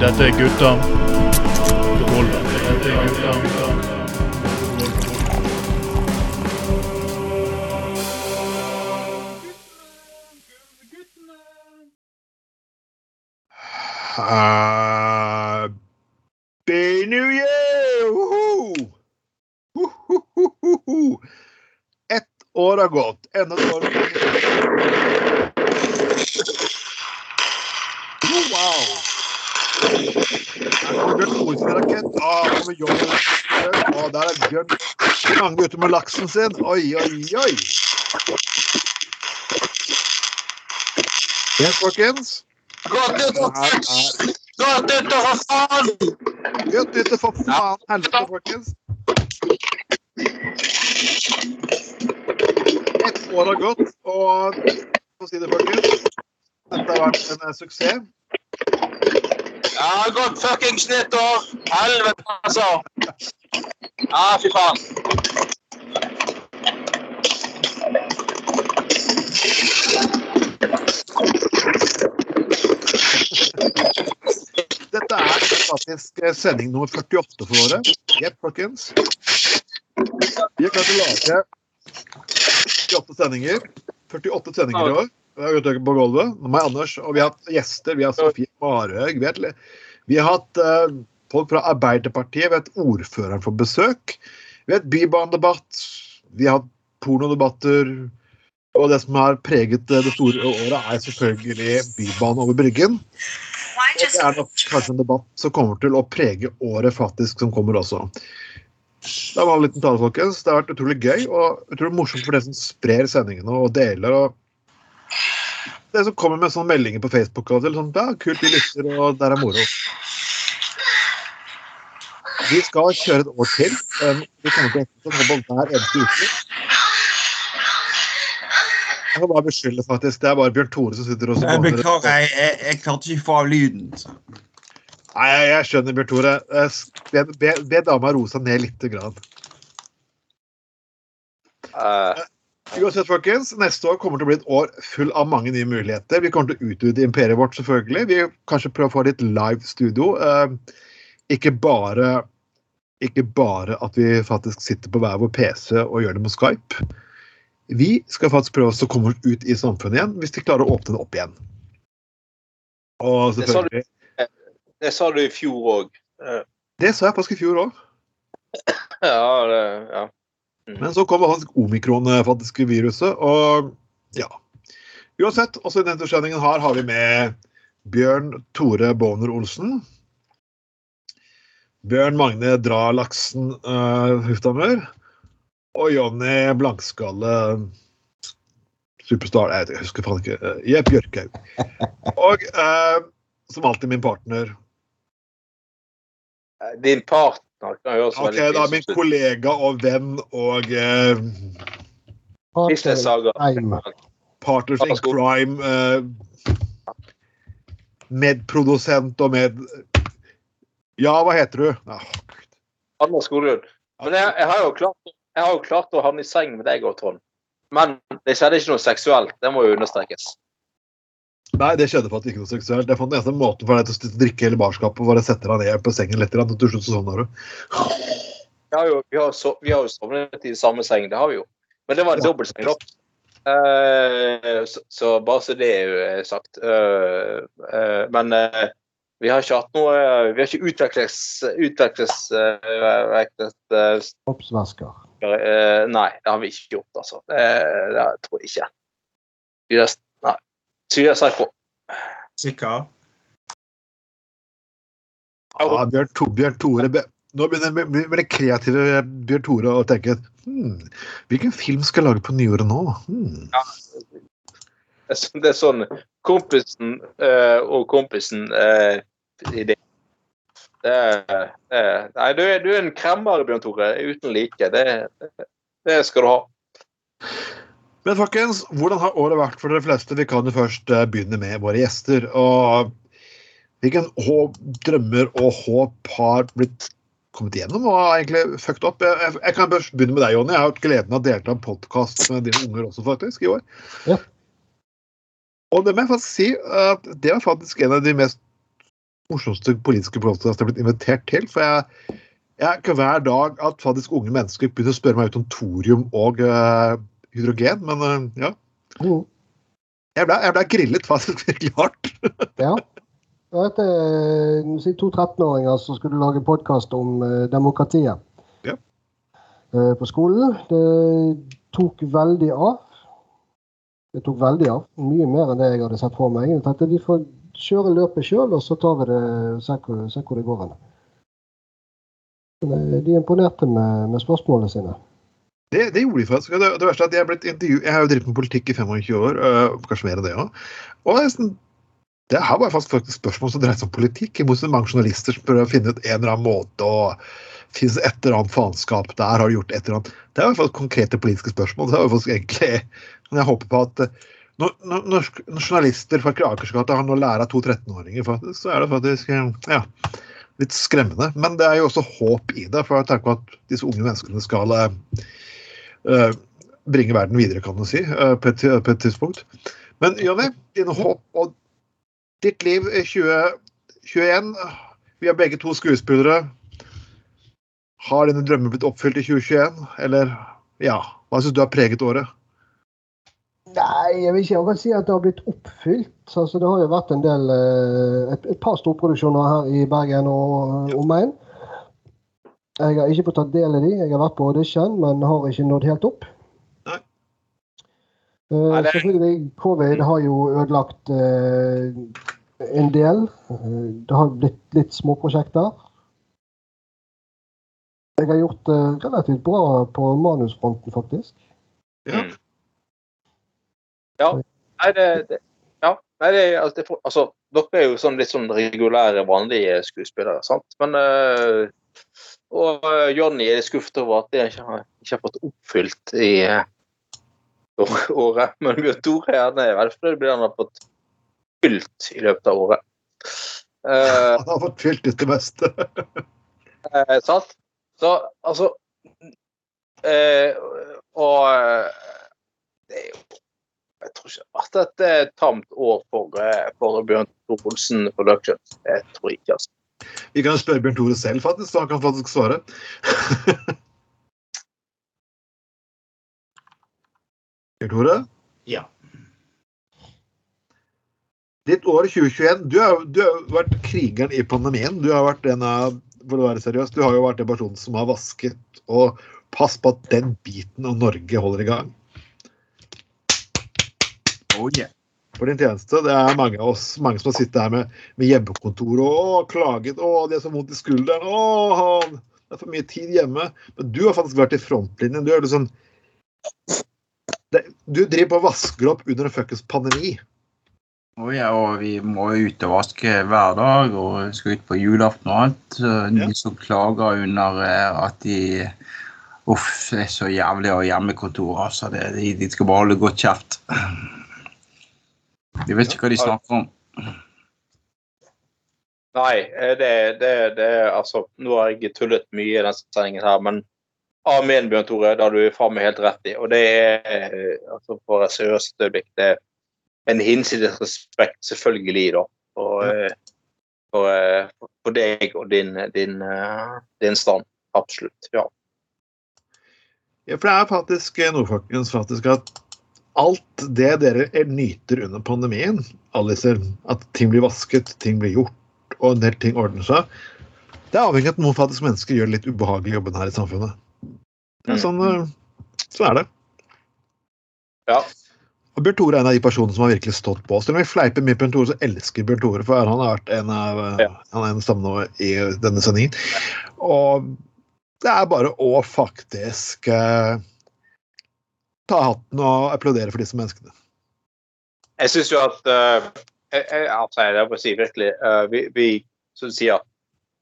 Dette er gutta. Dette er gutta. Happy New Year! Woho! Wohohoho! Ett år har gått. Enda et år. Wow! Her kommer Bjørn Tore sin rakett. Ah, kommer John. Og der er Bjørn Lange ute med laksen sin. Oi, oi, oi! Yes, folkens. Godt nyttår! For faen! Godt nyttår for faen helvete, folkens. Ett år har gått, og for å si det, folkens Dette har vært en eh, suksess. Ja, godt fuckings nyttår! Helvete, altså! Ja, fy faen. Dette er faktisk eh, sending nummer 48 for året. Jepp, folkens. Vi har klart å lage 48 sendinger. 48 sendinger i år. Gått på gulvet. Meg Anders. Og vi har hatt gjester. Vi har Sofie Marhaug. Vi, vi har hatt uh, folk fra Arbeiderpartiet. Vi har hatt ordføreren for besøk. Vi har hatt bybanedebatt. Vi har hatt pornodebatter. Og det som har preget eh, det store året, er selvfølgelig Bybanen over Bryggen. Og det er nok kanskje en debatt som kommer til å prege året faktisk som kommer også. Det var en liten tale, folkens. Det har vært utrolig gøy og utrolig morsomt for dere som sprer sendingene og deler. og Det som kommer med sånne meldinger på Facebook og sånn, ja, kult, vi lytter, og der er moro. Vi skal kjøre et år til. Vi kommer til å holde på hver eneste uke. Jeg kan bare beskylde, faktisk. Det er bare Bjørn Tore som sitter og Jeg beklager, jeg, jeg, jeg klarte ikke å få av lyden. Nei, jeg, jeg skjønner, Bjørn Tore. Be, be, be dama roe seg ned lite grann. Eh, Uansett, folkens, neste år kommer til å bli et år full av mange nye muligheter. Vi kommer til å utvide imperiet vårt, selvfølgelig. Vi kanskje prøve å få litt live studio. Eh, ikke bare ikke bare at vi faktisk sitter på hver vår PC og gjør det med Skype. Vi skal faktisk prøve å komme oss ut i samfunnet igjen, hvis de klarer å åpne det opp igjen. Og selvfølgelig det sa du i fjor òg. Det sa jeg faktisk i fjor òg. Ja, det, ja. Men så kom faktisk omikron-faktiske viruset, og ja. Uansett, også i denne sendingen her har vi med Bjørn Tore Bowner Olsen. Bjørn Magne Dralaksen uh, Huftamør. Og Jonny Blankskalle Superstar Jeg husker faen ikke. Uh, Jepp Bjørkhaug. Og uh, som alltid min partner. Din partner Ok, da min kollega og venn og eh, Business Saga. Partners in crime. Eh, medprodusent og med Ja, hva heter du? Ah, Anders Skolerud. Men jeg, jeg, har jo klart, jeg har jo klart å havne i seng med deg og Trond. Men det skjedde ikke noe seksuelt. Det må jo understrekes. Nei, det skjedde faktisk ikke noe seksuelt. Jeg fant den eneste måten for deg til å drikke hele barskapet, var å sette deg ned på sengen litt. og Til slutt så sovna du. Ja, jo, vi har so, vi har jo sovnet i samme seng, det har vi jo. Men det var en Ja. dobbeltseng, da. Eh, så, så bare så det er jo eh, sagt. Uh, uh, men vi har ikke hatt noe Vi har ikke utveksles, utveksles Kroppsvæsker. Nei, det har vi ikke gjort, altså. Det, det tror jeg ikke. Vi har, seg på. Sikker? Ja, Bjørn, to, Bjørn Tore Nå begynner med- å bli det kreative Bjørn Tore å tenke hmm, Hvilken film skal jeg lage på nyåret nå? Hmm. Det er sånn- det er sånn kompisen eh, og kompisen eh, idé. Det det er, nei, du er, du er en kremmer, Bjørn Tore, uten like. Det, det skal du ha. Men folkens, hvordan har året vært for dere fleste? Vi kan jo først eh, begynne med våre gjester. og Hvilken håp, drømmer og håp har blitt kommet igjennom og har egentlig fucked opp? Jeg, jeg, jeg kan begynne med deg, Jonny. Jeg har hatt gleden av å delta i en podkast med dine unger også, faktisk, i år. Ja. Og det må jeg faktisk si at det var faktisk en av de mest morsomste politiske podkastene jeg har blitt invitert til. For jeg, jeg er hver dag at faktisk unge mennesker begynner å spørre meg ut om thorium og eh, hydrogen, men eh, ja. Jeg ble, jeg ble grillet faktisk virkelig hardt. Ja. Dette er si to 13-åringer som skulle lage podkast om eh, demokratiet Ja. Eh, på skolen. Det tok veldig av. Det tok veldig av. Mye mer enn det jeg hadde sett for meg. Jeg tenkte vi får kjøre løpet sjøl, og så tar vi det ser hvor, se hvor det går hen. Eh, De imponerte med, med spørsmålene sine. Det, det gjorde de faktisk. Det, det verste er at Jeg, blitt intervju- jeg har jo drevet med politikk i 25 år, øh, kanskje mer enn det òg. Og det det her var faktisk, faktisk spørsmål som dreide seg om politikk. imot mange journalister som prøver å finne ut en eller annen måte å Fins et eller annet faenskap der? Har gjort et eller annet? Det er jo fall konkrete politiske spørsmål. Det er faktisk egentlig Men jeg håper på at øh, når, når, når, journalister fra Krakersgata har noe å lære av to 13-åringer, faktisk, så er det faktisk øh, ja, litt skremmende. Men det er jo også håp i det, for jeg tenker at disse unge menneskene skal øh, bringe verden videre, kan du si, eh, på, et, på et tidspunkt. Men Jonny, dine håp og ditt liv i 2021 Vi er begge to skuespillere. Har dine drømmer blitt oppfylt i 2021? Eller ja, hva syns du har preget året? Nei, jeg vil ikke akkurat si at det har blitt oppfylt. Altså, det har jo vært en del eh, et, et par storproduksjoner her i Bergen og omegn. Jeg har ikke fått tatt del i de. Jeg har vært på audition, men har ikke nådd helt opp. Nei. Uh, det- selvfølgelig, covid har jo ødelagt uh, en del. Uh, det har blitt litt småprosjekter. Jeg har gjort det relativt bra på manusfronten, faktisk. Ja. Mm. Ja. Nei, det, det Ja. Nei, det, altså, det, altså, dere er jo sånn litt sånn regulære, vanlige skuespillere, sant? Men øh, Og Jonny Johnny er skuffet over at det ikke har, ikke har fått oppfylt i øh, året. Men Bjørn Tore han er veldig fornøyd med det han har fått fylt i løpet av året. Uh, Han har fått fylt ut det meste. uh, sant? Så altså uh, Og eh, det er jo Jeg tror ikke at dette er et tamt år for, eh, for Bjørn Tore Olsen Productions. Det tror jeg ikke, altså. Vi kan spørre Bjørn Tore selv, faktisk, så han kan faktisk svare. Bjørn Tore? Ja. Ditt år 2021 Du har du har vært krigeren i pandemien. Du har vært en av for å være seriøs, du har jo vært den personen som har vasket og pass på at den biten av Norge holder i gang. Oh, yeah. For din tjeneste. Det er mange av oss mange som har sittet her med, med hjemmekontor og og klaget. 'Å, det er så vondt i skulderen.' 'Å, det er for mye tid hjemme.' Men du har faktisk vært i frontlinjen. Du er liksom det, Du driver på og vasker opp under en fuckings pandemi. Oh, ja, og vi må ut og vaske hver dag og skal ut på julaften og alt. De som klager under eh, at de Uff, det er så jævlig å ha hjemmekontor. Altså. Det, de, de skal bare holde godt kjeft. De vet ikke hva de snakker om. Nei, eh, det, det, det Altså, nå har jeg tullet mye i denne sendingen her, men amen, Bjørn Tore, det har du faen meg helt rett i. Og det er eh, altså for et seriøst øyeblikk. Det er en hinsides respekt, selvfølgelig, da. For, eh, for, for deg og din, din, din stand. Absolutt. Ja. Ja, for det er faktisk eh, noe folkens, faktisk at alt det dere nyter under pandemien, alle at ting blir vasket, ting blir gjort, og en del ting ordner seg, det er avhengig av at noen faktisk mennesker gjør litt ubehagelig jobben her i samfunnet. Er sånn, eh, sånn er det. Ja. Og Bjørn Tore er en av de personene som har virkelig stått på. Selv om vi fleiper mye Bjørn Tore, så elsker Bjørn Tore, for han har vært en av Ja. han er en stamme i denne sendingen. Og det er bare å faktisk eh, ta hatten og applaudere for disse menneskene. Jeg syns jo at uh, jeg, jeg, altså, jeg må si virkelig uh, Vi, vi som sier,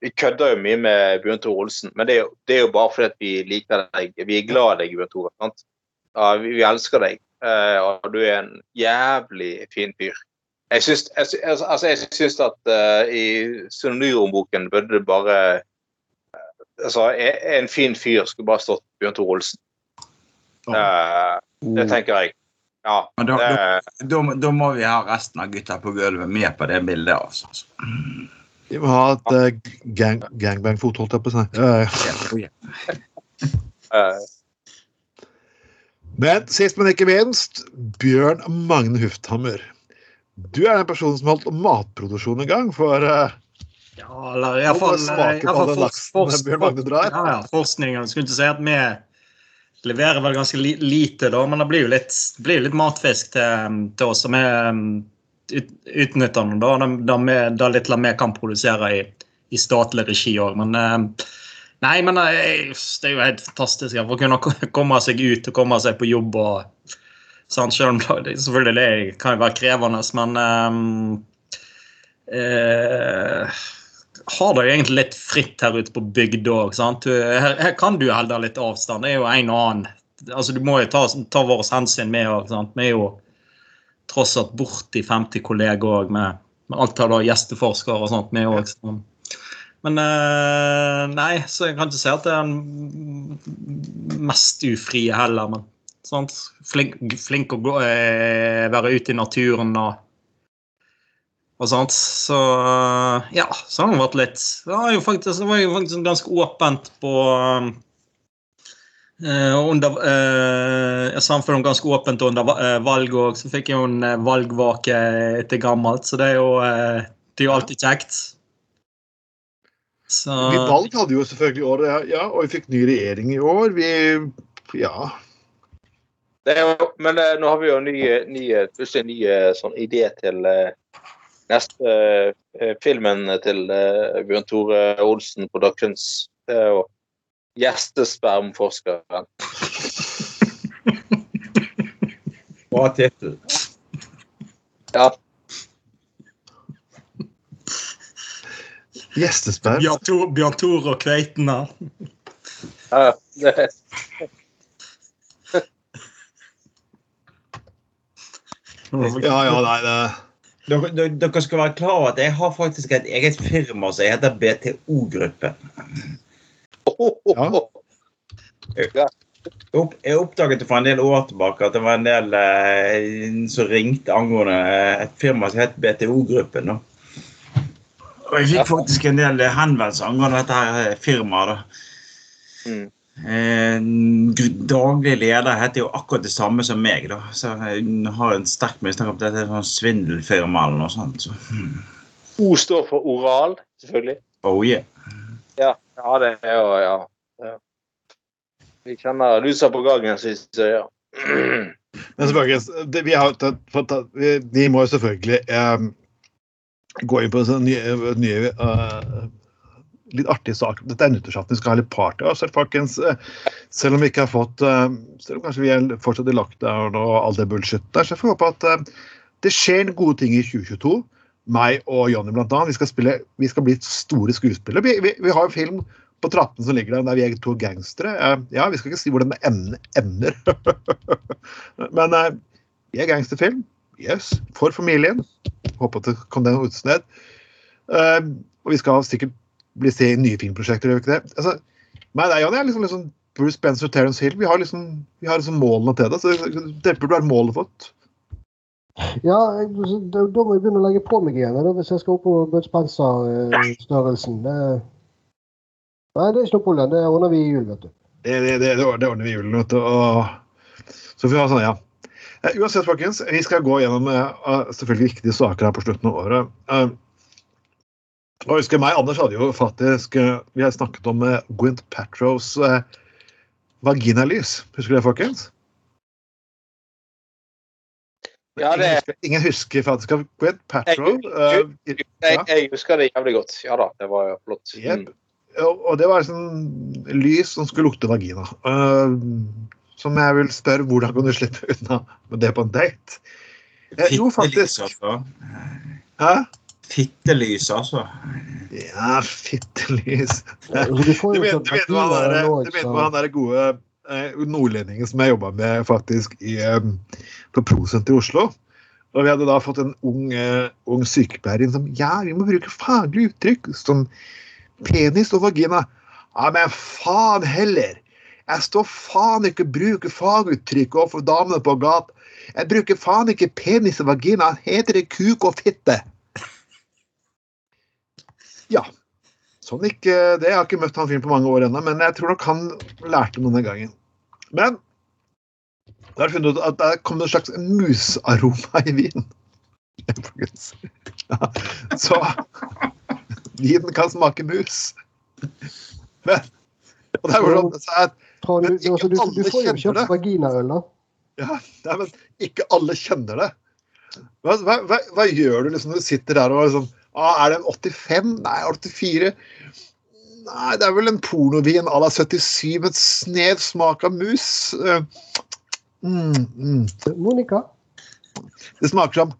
vi kødder jo mye med Bjørn Tore Olsen, men det er, jo, det er jo bare fordi at vi liker deg. Vi er glad i deg, Bjørn Tore. Sant? Ja, vi, vi elsker deg, eh, og du er en jævlig fin fyr. Jeg syns, jeg, altså, altså, jeg syns at i synonymboken burde det bare altså, En fin fyr skulle bare stått Bjørn Tore Olsen. Eh, det tenker jeg. Ja. Men da, da, det- da, da må vi ha resten av gutta på gulvet med på det bildet. Altså. Vi må ha et eh, gang, gangbang-fot, holdt jeg på å si. Oh, ja. Eh, Men sist, men ikke minst, Bjørn Magne Hufthammer. Du er den personen som holdt matproduksjon i gang for uh, Ja, eller iallfall. Jeg skulle ikke si at vi leverer vel ganske lite, da, men det blir jo litt, blir litt matfisk til, til oss. som er utnyttende, ut, utnytter den, da. Litt vi kan produsere i, i statlig regi òg. Men eh, Nei, men eh, det er jo helt fantastisk å kunne komme seg ut og komme seg på jobb. og sant, Selv om det selvfølgelig det kan jo være krevende, men um, eh, har det jo egentlig litt fritt her ute på bygda òg. Her, her kan du holde litt avstand. Det er jo en og annen. Altså, du må jo ta, ta våre hensyn med òg. Vi er jo tross alt borti 50 kolleger òg, med, med alt av gjesteforskere og sånt med òg. Men eh, nei, så jeg kan ikke si at det er den mest ufrie heller. Men sant? Flink, flink å gå, eh, være ute i naturen og og sånt. Så ja, så har det vært litt Det var jo faktisk, det var jo faktisk ganske åpent på Uh, under, jeg Samfunnet ganske åpent under uh, eh, valg òg. Så fikk jeg jo en eh, valgvake etter gammelt, så det er jo, uh, det er jo alltid kjekt. Så Vi valg hadde jo selvfølgelig året, ja, ja, og vi fikk ny regjering i år. Vi Ja. det er jo, men eh, nå har vi jo nye, ny, ny, plutselig nye ny eh, sånn idé til eh, neste eh, filmen til eh, Bjørn Tore Olsen Productions. Det er jo Gjestespermforskeren. Bra tittel. Ja. Gjestesperm. Bjørn Bjørn Tore og kveitene. ja det, Ja, ja, nei, det Dere, dere, skal være klar over at jeg har faktisk et eget firma som heter BTO-gruppen. Ja. Jeg oppdaget for en del år tilbake at det var en del eh, som ringte angående eh, et firma som het BTO-gruppen. Og jeg fikk faktisk en del henvendelser angående dette her eh, firmaet. Mm. Eh, daglig leder heter jo akkurat det samme som meg, da. Så jeg har en sterk mistanke om at dette er sånn svindelfirma eller noe sånt. Så. O står for oral, selvfølgelig. Oh yeah. Ja, ja det er jo ja. ja. Vi kjenner lusa på gangen, syns jeg. Ja. Men selvfølgelig, vi, har, tatt- fått vi, vi må jo selvfølgelig eh, gå inn på sånne nye, nye eh, litt artig sak. Dette er nyttårsaften, vi skal ha litt party. også, folkens, eh, selv om vi ikke har fått eh, Selv om kanskje vi er fortsatt i lockdown og all det bullshit der, så får vi håpe at eh, det skjer gode ting i 2022. Meg og Jonny blant annet. Vi skal, vi skal bli store skuespillere. Vi, vi, vi har en film på trappen som ligger der der vi er to gangstere. Ja, vi skal ikke si hvordan det ender. Men vi er gangsterfilm. Yes. For familien. Håper at det kom den utsned. Og vi skal sikkert bli se i nye filmprosjekter, gjør vi ikke det? Altså, det er, liksom, liksom Bruce Spencer og Terence Hill. Vi har liksom, vi har liksom målene til det. Så det burde være målet vårt. Ja, jeg, da, da må jeg begynne å legge på meg igjen da, hvis jeg skal opp på Bud Spencer-størrelsen. Eh, nei, det er ikke noe problem. Det ordner vi i jul, vet du. Det, det, det, det ordner vi i julen. vet du, Og... Så får vi ha sånn, ja. Eh, Uansett, folkens, vi skal gå gjennom uh, selvfølgelig viktige saker her på slutten av året. Eh, og husker meg, Anders hadde jo faktisk eh, Vi har snakket om Gwent Gwynth Patros eh, vaginalys. Husker du det, folkens? Ja, det, ingen, husker, ingen husker faktisk av Gwent Patro. Jeg- jeg, jeg, jeg husker det jævlig godt. Ja da, det var flott. Mm. og, og det var sånn lys som skulle lukte vagina. Uh, som jeg vil spørre hvordan kan du slippe unna med det på en date? Eh, jo, faktisk. altså. Hæ? Fittelys, altså. Ja, fittelys. Du får Du vet, sånn du vet hva han er, du vet hva han er gode eh, nordlendingen som jeg jobba med faktisk i, eh, på Prosenter i Oslo. Og vi hadde da fått en ung, eh, ung sykepleier inn som Ja, vi må bruke faglige uttrykk som penis og vagina. Ja, men faen heller! Jeg står faen ikke og bruker faguttrykk overfor damene på gata. Jeg bruker faen ikke penis og vagina. Heter det kuk og fitte? Sonic eh, det, Jeg har ikke møtt han fyren på mange år ennå, men jeg tror nok han lærte noe den gangen. Men da har jeg funnet ut at det kom en slags musaroma i vin. Ja, så vinen kan smake mus. Men og det er jo sånn at, Men du, altså, du, ikke du alle får jo kjenner kjøpt det. vaginaøl, da. ja, men ikke alle kjenner det. Hva, hva, hva, gjør du liksom når du sitter der og sånn ah, Er det en 85? Nei, 84? Nei, det er vel en pornovin à la 77 med et snev smak av mus. Eh, Mm, mm. Monica? Det smaker som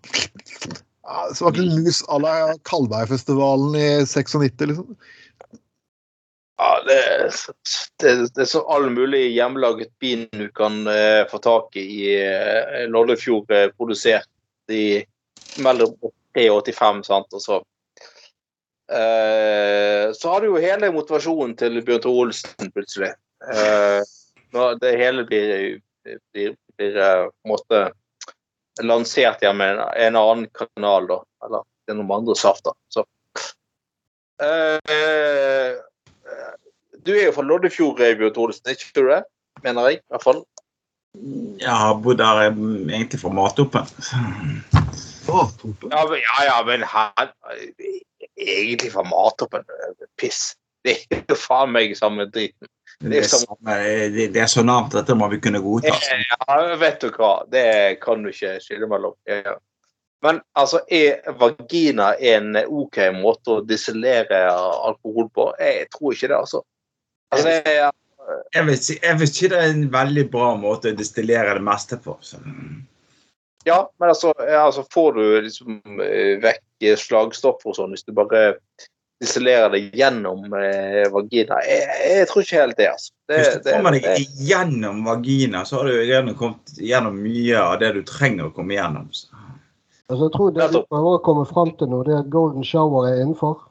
ja, Det smaker mus à la Kalvøyfestivalen i 96, liksom. Ja, det, det, det er så all mulig hjemmelaget bin du kan eh, få tak i i eh, Loddefjord, eh, produsert i mellom 83 og 85, sant, og så Uh, Så har du jo hele motivasjonen til Bjørn Tore Olsen, plutselig. Uh, når det hele blir, blir, blir eh, på en måte lansert gjennom en, en annen kanal, da. Eller gjennom andre safter. Så eh, du er jo fra Loddefjord, Bjørn Tore Olsen, ikke du det? Mener jeg, i hvert fall. Jeg har bodd der eh, egentlig fra Matoppen. Å. Ja, men, ja, ja, men her Egentlig var Matoppen. Piss. Det er jo faen meg samme driten. Det er, samme, det, det er så nærmt, dette må vi kunne godta. Ja, vet du hva. Det kan du ikke skille mellom. Ja. Men altså, er vagina en OK måte å distillere alkohol på? Jeg tror ikke det, altså. altså jeg, er, Jeg vil, si, jeg vil si det er en veldig bra måte å distillere det meste på. Så. Ja, men altså, altså får du liksom eh, vekk slagstoffer og sånn hvis du bare isolerer det gjennom eh, vagina? Jeg, jeg tror ikke helt det, altså. Det, Hvis du kommer deg det- igjennom vagina, så har du gjerne kommet gjennom mye av det du trenger å komme gjennom. Så. Altså, jeg tror det du prøver å komme fram til nå, det er at golden shower er innenfor.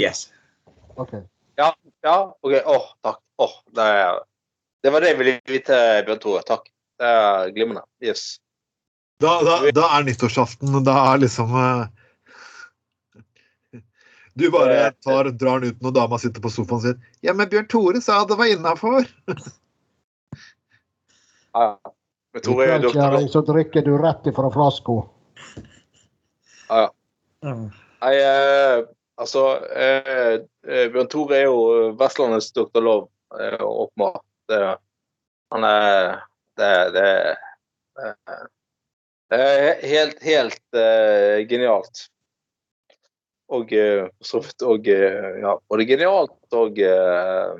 Yes. Ok. Ja, OK. Åh, takk. Åh, det, er- det var det jeg ville vite, Bjørn Tore. Takk. Det er glimrende. Yes. Da, da, da er nyttårsaften, da er liksom eh, Du bare tar, drar den ut når dama sitter på sofaen og sier 'Ja, men Bjørn Tore sa det var innafor'. Ja. Men Tore er jo så drikker du rett ifra flaska. Ja. Nei, eh, altså eh, eh, Bjørn Tore er jo Vestlandets Dr. Love, eh, åpenbart. Han er Det, det, det, det er helt, helt uh, genialt. Og eh, for så vidt eh, Ja, både genialt og uh,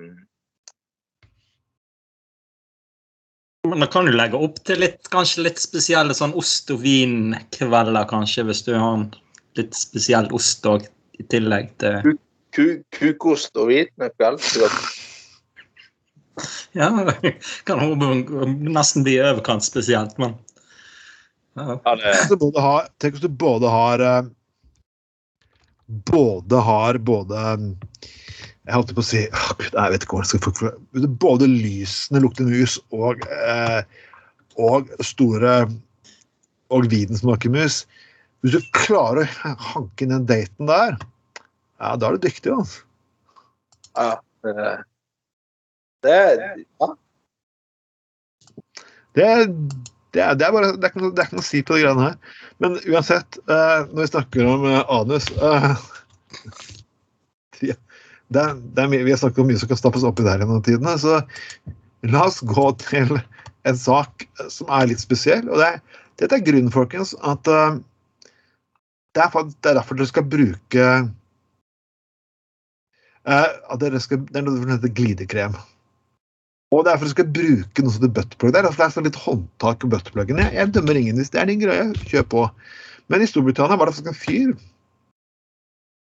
Men da kan du legge opp til litt, kanskje litt spesielle sånn ost- og vinkvelder, kanskje, hvis du har en litt spesiell ost òg, i tillegg til kukost og hvitløk. Ja, det kan nesten bli i overkant spesielt, men ja. Ja, det, Tenk hvis du både har, du både har eh, Både Jeg holdt på å si åh, Gud, jeg vet ikke hva jeg skal forklare. Både lysene lukter mus og, eh, og store Og vinen smaker mus. Hvis du klarer å hanke inn den daten der, ja, da er du dyktig, altså. ja, det, det ja. Det, det, er, det, er bare, det, er ikke det er ikke noe å si på de greiene her. Men uansett, eh, når vi snakker om eh, anus eh, det, er, mye, Vi har snakket om mye som kan stappes oppi der gjennom tidene, så la oss gå til en sak som er litt spesiell. og det Dette er grunnen, folkens, at eh, det, er, for, det er derfor dere skal bruke eh, at dere skal, Det er noe som heter glidekrem. Og det er for at du skal bruke noe som heter buttplug. Det er det er sånn litt håndtak på buttpluggen. Jeg, jeg dømmer ingen hvis det er din greie. Kjør på. Men i Storbritannia var det faktisk en fyr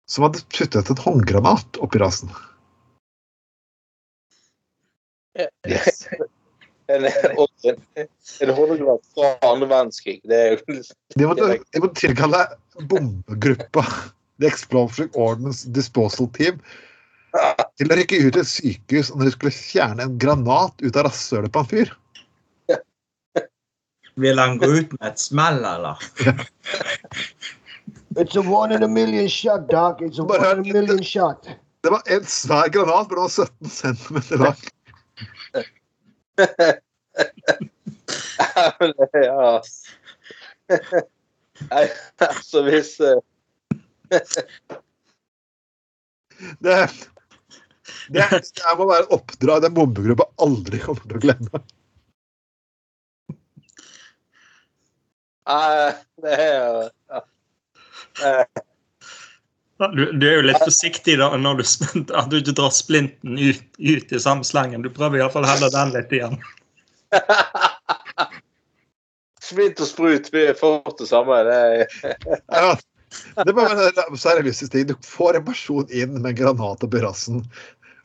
som hadde puttet et håndgranat oppi rasen. Yes. En, og en, en hologram fra andre verdenskrig. Det er jo De måtte, de måtte tilkalle bombegruppa The Explosive Ordnance Disposal Team til å rykke ut til et sykehus når de skulle fjerne en granat ut av rasshølet på en fyr. Vil han gå ut med et smell, eller? It's a one in a million shot, Doc. It's a Bare- one in a million shot. Det var en svær granat, men den var 17 cm lang. ja. Nei, altså hvis uh... Det, det, det må være oppdrag den bombegruppa aldri kommer til å glemme. Nei, det er jo ja. Du, du er jo litt forsiktig da når du, at du ikke drar splinten ut, ut i samme slengen. Du prøver iallfall å helle den litt igjen. Splint og sprut blir fort det samme. Det Ja, det er bare en seriøs ting. Du får en person inn med en granat oppi rassen.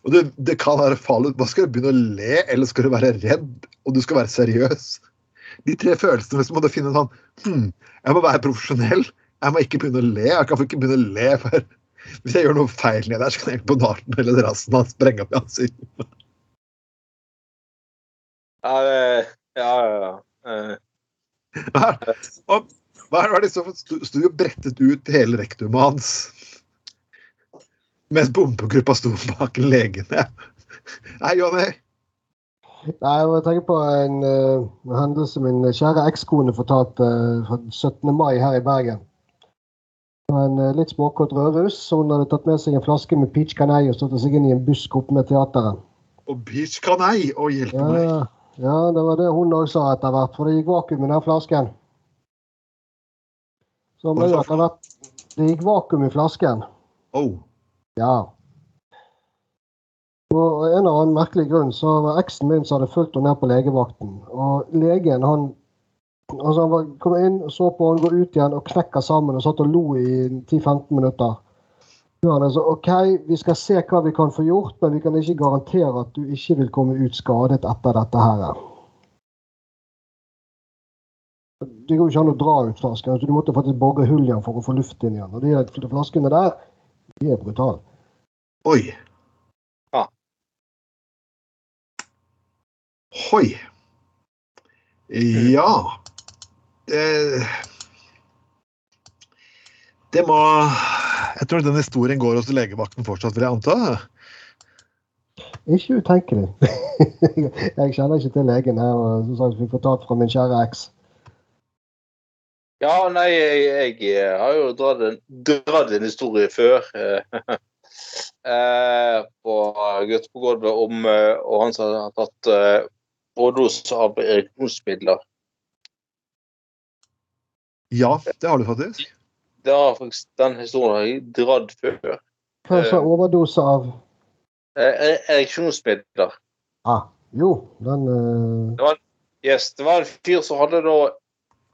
Og det, det kan være farlig. Hva Skal du begynne å le, eller skal du være redd, og du skal være seriøs? De tre følelsene hvis må måtte finne sånn hm, Jeg må være profesjonell. Jeg må ikke begynne å le. Jeg kan ikke begynne å le for Hvis jeg gjør noe feil nedi der, så kan jeg på narten eller rassen hans sprenge opp i ansiktet. ja, ja, ja, ja. Eh, Og hva er det som sto jo brettet ut hele rektumet hans. Mens bombegruppa sto bak legene. Nei, Jonny. Nei, jeg tenker på en, uh, hendelse min kjære ekskone fortalte uh, fra 17. mai her i Bergen. Det var en uh, litt småkåt rødruss. Hun hadde tatt med seg en flaske med peach canei og stått seg inn i en busk oppe med teateret. Og peach canei! Å, hjelpe meg. Ja, ja, det var det hun òg sa etter hvert, for det gikk vakuum i den flasken. Så at det, det gikk vakuum i flasken. Oh. Ja. Og en eller annen merkelig grunn så var eksen min som hadde fulgt henne ned på legevakten. Og legen han altså han var, kom inn, så på henne, går ut igjen og knekker sammen og satt og lo i 10-15 minutter. Han altså, OK, vi skal se hva vi kan få gjort, men vi kan ikke garantere at du ikke vil komme ut skadet etter dette her. Det går jo ikke an å dra ut flasken. Altså, du måtte faktisk bore hull igjen for å få luft inn igjen. Og de flaskene der, de er brutale. Oi. Ja. Hoi. Ja. Det Det må Jeg tror den historien går hos legevakten fortsatt, vil jeg anta. Ikke utenkelig. jeg kjenner ikke til legen her, som sagt, vi får tatt fra min kjære eks. Ja, nei, jeg, jeg har jo dratt en, dratt en historie før. eh, eh, på Gutt på gulvet om eh, og han som har tatt eh, overdose av ereksjonsmidler. Ja, det har du faktisk. Det har faktisk, Den historien har jeg dratt før. Hva sa overdose av Eh, ereksjonsmidler. ah, Jo, den eh, Yes, det var en fyr som hadde da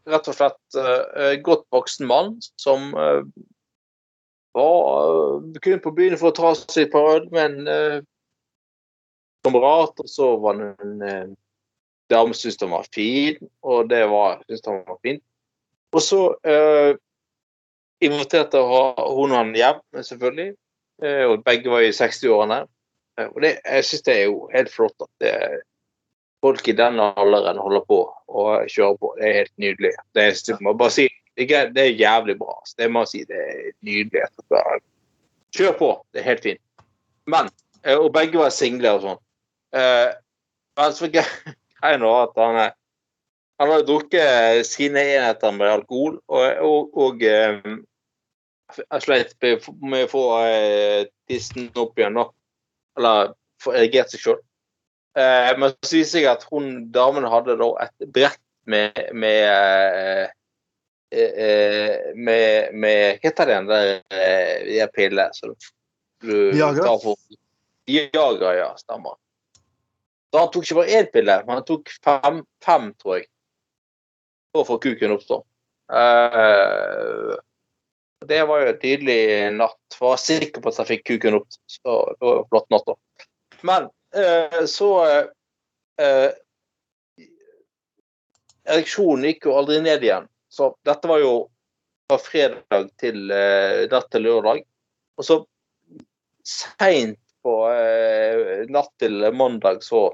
rett og slett uh, godt voksen mann som uh, var kunne på byen for å ta seg et par øl med en kamerat, og så var det en dame som syntes han var fin, og det var syntes han var fint. Og så inviterte hun han hjem, selvfølgelig, og begge var i 60-årene. Eh, Og det, jeg syns det er jo helt flott at det, folk i den alderen holder på og kjører på. Det er helt nydelig. Det er, si, det er, jævlig bra. Det må jeg si, det er nydelig. Kjør på. Det er helt fint. Men, eh, Og begge var single og sånn. Eh, Men så greia nå at han er han har drukket sine enheter med alkohol, og, og, og eh, jeg sleit med å få eh, tissen opp igjen, da. Eller få erigert seg sjøl. Eh, men så viser jeg seg at hun damen hadde da et brett med med eh, eh, med, med Hva heter igjen der eh, de pillene som du Viagra? tar for Viagra, ja. Stemmer. Så han tok ikke bare én pille, men han tok fem, fem tror jeg, for å få kuken opp. da. Eh, det var jo en tydelig natt. Var sikker på at jeg fikk kuken opp. Så det var jo flott natt, da. Men eh, så eh, Ereksjonen gikk jo aldri ned igjen. Så dette var jo fra fredag til eh, natt til lørdag. Og så seint på eh, natt til mandag så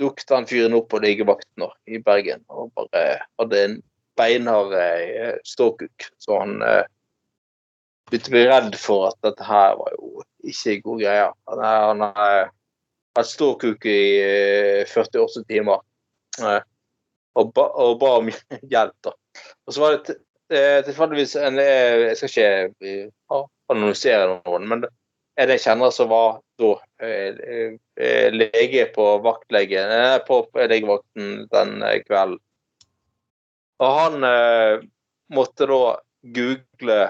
dukket han fyren opp på legevakten i Bergen og bare hadde en beinhard eh, ståkuk. Så han eh, begynte å bli redd for at dette her var jo ikke gode greier. Han er- hatt stor kuk i eh, 48 timer eh, og, ba, og ba om hjelp. da. Og så var det eh, tilfeldigvis en eh, Jeg skal ikke eh, annonsere noen, men en jeg kjenner som var da eh, eh, lege på vaktlegen, eh, på legevakten den eh, kvelden. Og han eh, måtte da google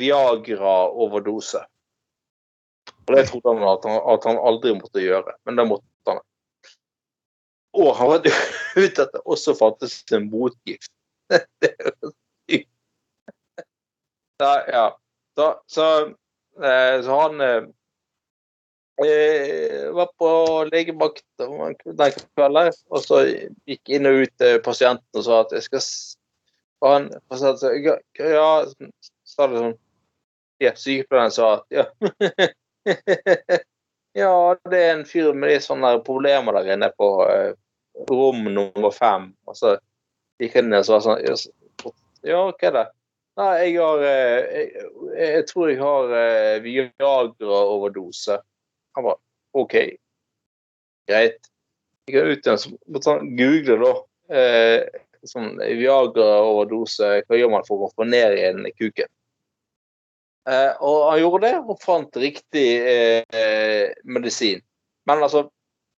Viagra-overdose. Og det trodde han at, han at han aldri måtte gjøre, men det måtte han. Og han var ute at det også fantes en motgift. det er jo sykt. Ja, ja. Så, så, eh, så han eh, eh, var på legevakt den kvelden, og så gikk inn og ut til pasienten og sa at jeg skal Og han sa ja, sa det sånn ja, Sykepleieren sa at ja. ja, det er en fyr med litt sånne problemer der inne på eh, rom nummer fem. Og så gikk han inn og sa sånn ja, så- hva er det? Nei, jeg har eh, jeg, jeg tror jeg har eh, Viagra-overdose. Han bare OK, greit. Jeg går ut igjen, så måtte google, da. Eh, sånn Viagra-overdose, hva gjør man for å få ned igjen kuken? Eh, og han gjorde det, og fant riktig eh, medisin. Men altså,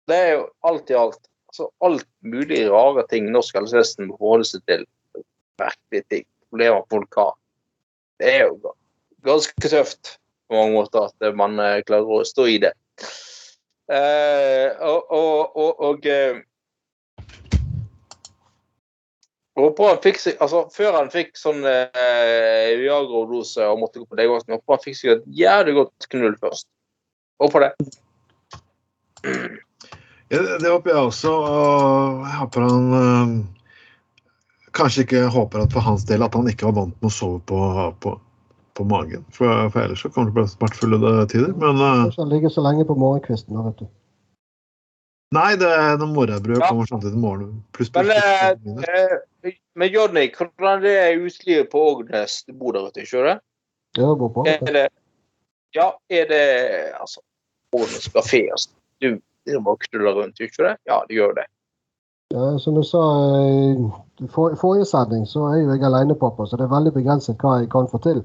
det er jo alt i alt altså, alt mulig rare ting norsk helsevesen må forholde seg til. Merkelige ting. Problemer folk har. Det er jo ganske tøft på mange måter at eh, man eh, klarer å stå i det. Eh, og og, og, og eh, og håper han fikk seg, altså Før han fikk sånn eh, Viagra-dose og måtte gå på legevakten, håper han fikk seg et jævlig godt knull først. Håper det. Ja, det håper jeg også. Og jeg håper han øh, Kanskje ikke håper at for hans del at han ikke var vant med å sove på, på, på magen. For, for ellers så kommer det til å bli smertefulle tider. Men øh, han ligger så lenge på morgenkvisten. da, vet du. Nei, det er noe morgenbrød Ja. kommer samtidig morgen. morgenen. Pluss Men, pluss- eh, eh, men Johnny, hvordan det er utelivet på Ågnes? Du bor der ute, ikke det? Ja, det går på. Er det Ja, er det altså Ågnes kafé? Altså. Du driver og knuller rundt, ikke det? Ja, det gjør det. Ja, som du sa i for, forrige sending, så er jo jeg alenepappa, så det er veldig begrenset hva jeg kan få til.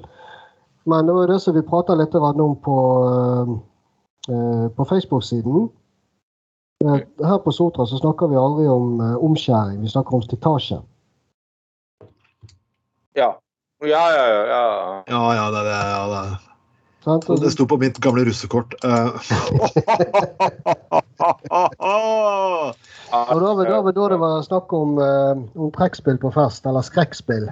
Men det var jo det som vi prata litt om på, eh, på Facebook-siden. Eh, Her på Sotra så snakker vi aldri om eh, omskjæring, vi snakker om slitasje. Ja. Ja, ja, ja. ja. Ja, ja, det, det, ja, det. Det sto på mitt gamle russekort. eh. Og da var da, var da det var snakk om, eh, om trekkspill på fest, eller skrekkspill.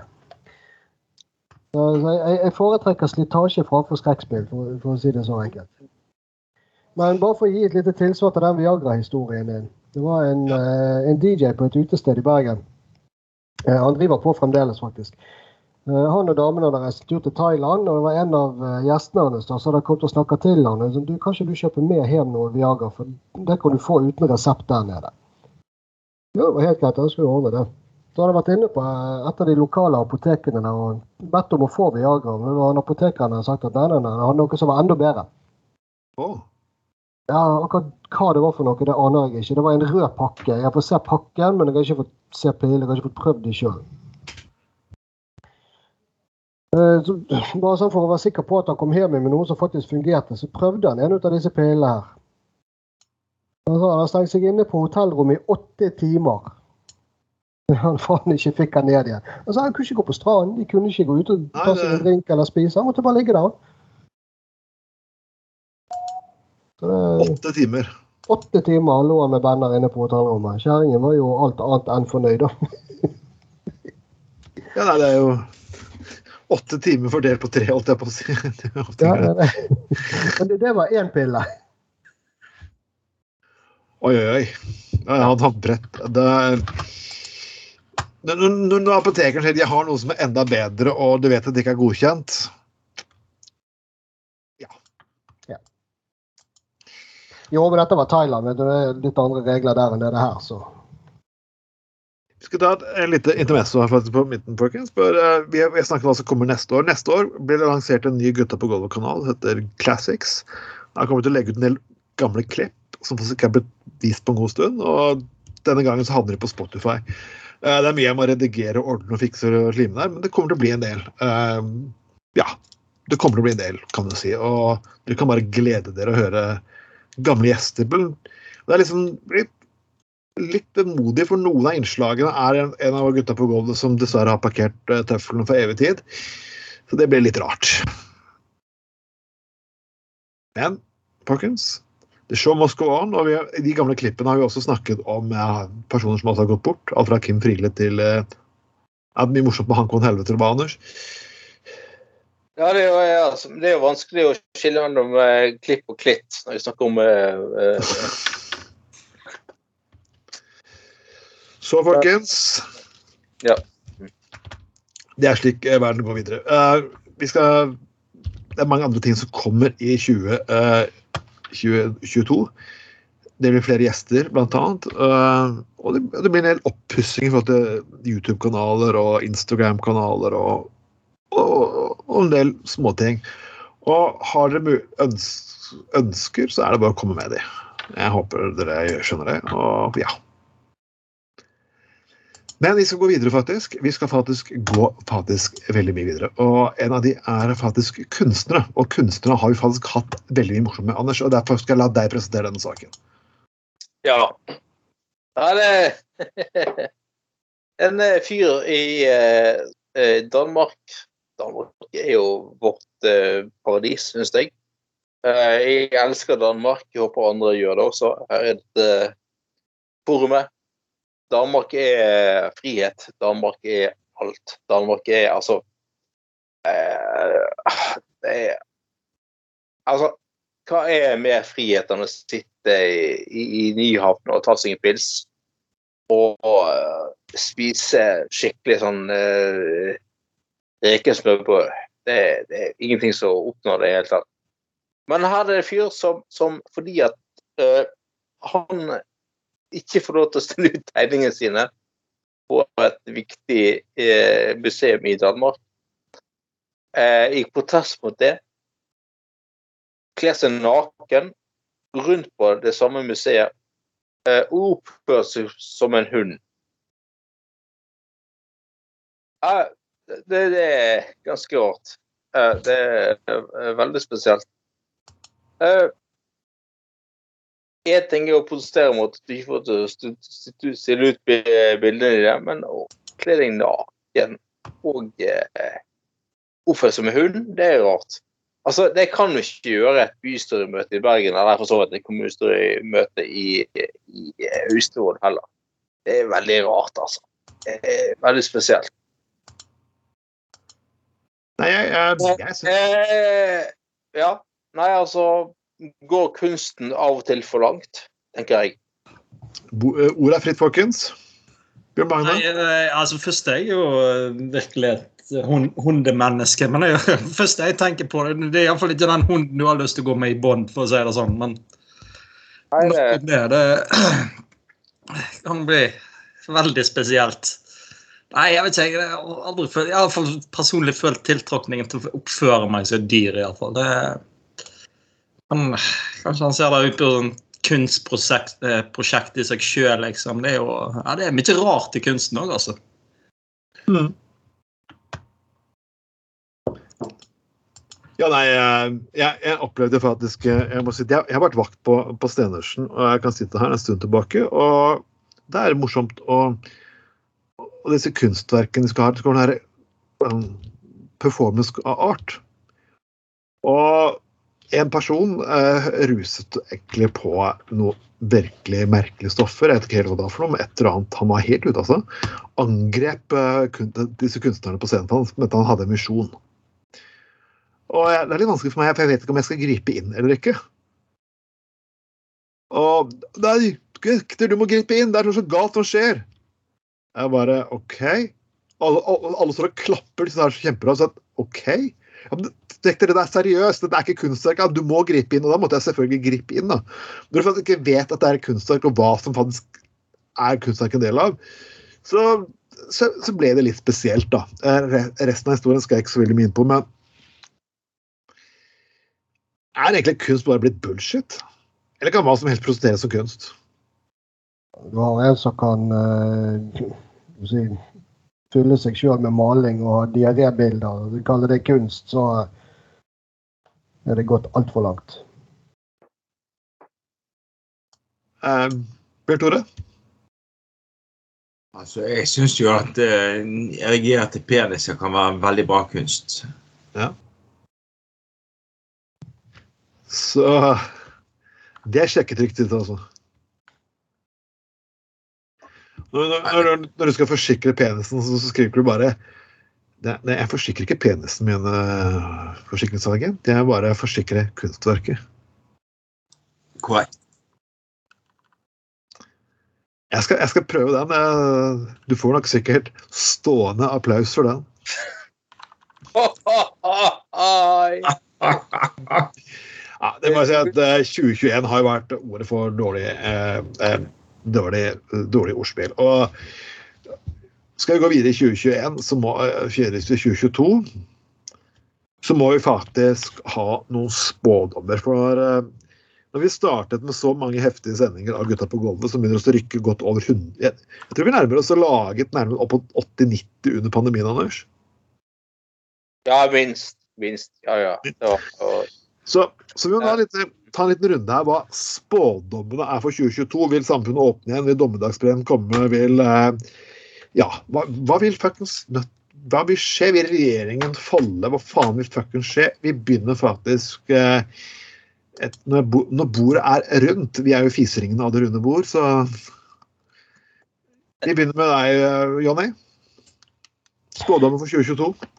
Jeg, jeg foretrekker slitasje framfor skrekkspill, for, for å si det så enkelt. Men bare for å gi et lite tilsvar til den Viagra-historien din. Det var en, eh, en DJ på et utested i Bergen. Eh, han driver på fremdeles, faktisk. Eh, han og damene hadde reist tur til Thailand, og det var en av gjestene hans som hadde kommet og snakket til han. sånn, Du, kan ikke du kjøpe med hjem noe Viagra, for det kan du få uten resept der nede. Jo, det var helt greit, jeg skulle ordne det. Så hadde jeg vært inne på et av de lokale apotekene der og bedt om å få Viagra. Men apotekeren hadde sagt at nei, nei, nei, han hadde noe som var enda bedre. Å, Ja, akkurat hva det var for noe, det aner jeg ikke. Det var en rød pakke. Jeg har fått se pakken, men jeg har ikke fått se pilene. Jeg har ikke fått prøvd de sjøl. Bare sånn for å være sikker på at han kom hjem med noe som faktisk fungerte, så prøvde han en av disse pilene her. Han sa han har stengt seg inne på hotellrommet i åtte timer. Han faen ikke fikk han ned igjen. Han sa han kunne ikke gå på stranden, de kunne ikke gå ut og ta seg en drink eller spise. Han måtte bare ligge der. Åtte timer. Åtte timer lå han med banner inne på hotellrommet. Kjerringen var jo alt annet enn fornøyd. da. Ja, nei, det er jo åtte timer fordelt på tre, holdt jeg på å si. Ja, det, det. Men det, det var én pille. Oi, oi, oi. Jeg hadde hatt brett. Det når, når apotekeren sier de har noe som er enda bedre, og du vet at det ikke er godkjent Jo, men dette var Thailand. du. Det er litt andre regler der enn det er her, så. Skal ta et, en lite intermesso her på midten, folkens. Eh, vi, har, snakket om hva som kommer neste år. Neste år blir det lansert en ny Gutta på gulvet-kanal. Heter Classics. Han kommer vi til å legge ut en del gamle klipp som ikke er blitt vist på en god stund. Og denne gangen så havner de på Spotify. Eh, det er mye jeg må redigere, ordne og fikse og slime der, men det kommer til å bli en del. Eh, ja. Det kommer til å bli en del, kan du si. Og du kan bare glede dere å høre gamle gjester. Det er liksom litt litt vemodig, for noen av innslagene er en, en av gutta på gulvet som dessverre har parkert uh, tøflene for evig tid. Så det blir litt rart. Men folkens, the show must go on. Og vi, i de gamle klippene har vi også snakket om ja, personer som også har gått bort. Alt fra Kim Friele til uh, det er mye morsomt med Hankon Helvete og Anders. Ja, det er, jo, ja, altså, det er jo vanskelig å skille mellom eh, klipp og klitt når vi snakker om eh, uh, Så, folkens Ja. Det er slik eh, verden går videre. Uh, vi skal Det er mange andre ting som kommer i 20, uh, 2022. Det blir flere gjester, blant annet. Uh, og det, det, blir en del oppussing i forhold til YouTube-kanaler og Instagram-kanaler og, og, og, en del småting. Og har dere ønsker, så er det bare å komme med de. Jeg håper dere skjønner det. Og ja. Men vi skal gå videre, faktisk. Vi skal faktisk gå faktisk veldig mye videre. Og en av de er faktisk kunstnere. Og kunstnere har vi faktisk hatt veldig mye morsomt med, Anders. Og derfor skal jeg la deg presentere denne saken. Ja. Ja, det En eh, fyr i eh, eh, Danmark Danmark er jo vårt eh, paradis, syns jeg. Eh, jeg elsker Danmark. Jeg håper andre gjør det også. Her er dette forumet Danmark er frihet. Danmark er alt. Danmark er altså eh, det er, Altså, hva er mer frihet enn å sitte i, i, i Nyhavn og ta seg en pils og, uh, spise skikkelig sånn uh, rekesmørbrød? Det, det, er ingenting som oppnår det i hele tatt. Men her er det en fyr som, som fordi at uh, han ikke får lov til å stille ut tegningene sine på et viktig uh, museum i Danmark. uh, I protest mot det kler seg naken rundt på det samme museet eh, og oppfører seg som en hund. Eh, det, det, er ganske rart. Eh, det er veldig spesielt. Eh, Én ting er å protestere mot at du ikke får stille ut bildene dine, men å kle deg naken og eh, oppføre seg med hund, det er rart. Altså, Det kan du ikke gjøre et bystyremøte i Bergen eller for så vidt et kommunestyremøte i, i Austevoll heller. Det er veldig rart, altså. Det er veldig spesielt. Nei, jeg, jeg, jeg, synes... eh, Ja. Nei, altså går kunsten av og til for langt, tenker jeg. Eh, ordet er fritt, folkens. Bjørn Magne? Nei, eh, altså, først er jeg jo eh, virkelig et hundemenneske. Men det første jeg tenker på, det er iallfall ikke den hunden du har lyst til å gå med i bånd, for å si det sånn. Men nok om det. Det kan bli veldig spesielt. Nei, jeg vet ikke. Jeg har aldri følt, jeg har personlig følt tiltrekningen til å oppføre meg som et dyr. I alle fall. Det han, kanskje han ser det ut på sånn kunstprosjekt eh, i seg sjøl, liksom. Det er jo ja, det er mye rart i kunsten òg, altså. Mm. Ja, nei, jeg, jeg, opplevde faktisk Jeg må si, jeg, jeg har vært vakt på, på Stenersen, og jeg kan sitte her en stund tilbake. Og det er morsomt å Og disse kunstverkene skal ha, det skal være um, performance av art. Og en person eh, ruset egentlig på noe virkelig merkelige stoffer. Jeg vet ikke helt hva det var for noe, men et eller annet han var helt ute, altså. Angrep eh, disse kunstnerne på scenen hans, mente han hadde en misjon. Og jeg, Det er litt vanskelig for meg, for jeg vet ikke om jeg skal gripe inn eller ikke. Og Nei, gutter, du må gripe inn! Det er noe så galt som skjer! Jeg bare OK. Alle, alle, alle står og klapper, disse her kjempebra. Så OK. Ja, men det er seriøst, det er ikke kunstverk. Du må gripe inn. Og da måtte jeg selvfølgelig gripe inn. da. Når du faktisk ikke vet at det er kunstverk, og hva som faktisk er kunstverk en del av, Så, så, så ble det litt spesielt, da. Eh, Resten av historien skal jeg ikke så veldig mye inn på, men Er egentlig kunst bare blitt bullshit? Eller kan hva som helst prosederes som kunst? Du har en som kan vi si, fylle seg sjøl med maling og ha diarébilder. og kaller det kunst, så er det gått altfor langt. Uh, Bjørn Tore? Altså, jeg syns jo at uh, erigerte peniser kan være en veldig bra kunst. Så Det er riktig ut, altså. Når, når, når, du skal forsikre penisen, så, så skriver du bare Nei, Jeg forsikrer ikke penisen min, uh, forsikringsagent. Jeg bare forsikrer kunstverket. Korrekt. Jeg skal, jeg skal prøve den. Du får nok sikkert stående applaus for den. Ja, det må jeg si at eh, 2021 har jo vært året for dårlig, eh, eh, dårlig, dårlig ordspill. Og skal vi gå videre i 2021, så må, eh, til 2022, så må vi faktisk ha noen spådommer. For eh, når vi startet med så mange heftige sendinger av Gutta på gulvet, som begynner å rykke godt over 100 Jeg, tror vi nærmer oss å laget nærmere opp mot 80-90 under pandemien, Anders. Ja, minst. Minst. Ja, ja. ja. og- Så, så vi må ha en, liten, ta en liten runde her hva spådommene er for 2022. Vil samfunnet åpne igjen? Vil dommedagsbreen komme? Vil eh, Ja, hva, hva vil fuckings Hva vil skje? Vil regjeringen falle? Hva faen vil fuckings skje? Vi begynner faktisk eh, et, når, bo, når bordet er rundt Vi er jo fiseringene av det runde bord, så Vi begynner med deg, eh, Jonny. Spådommen for 2022.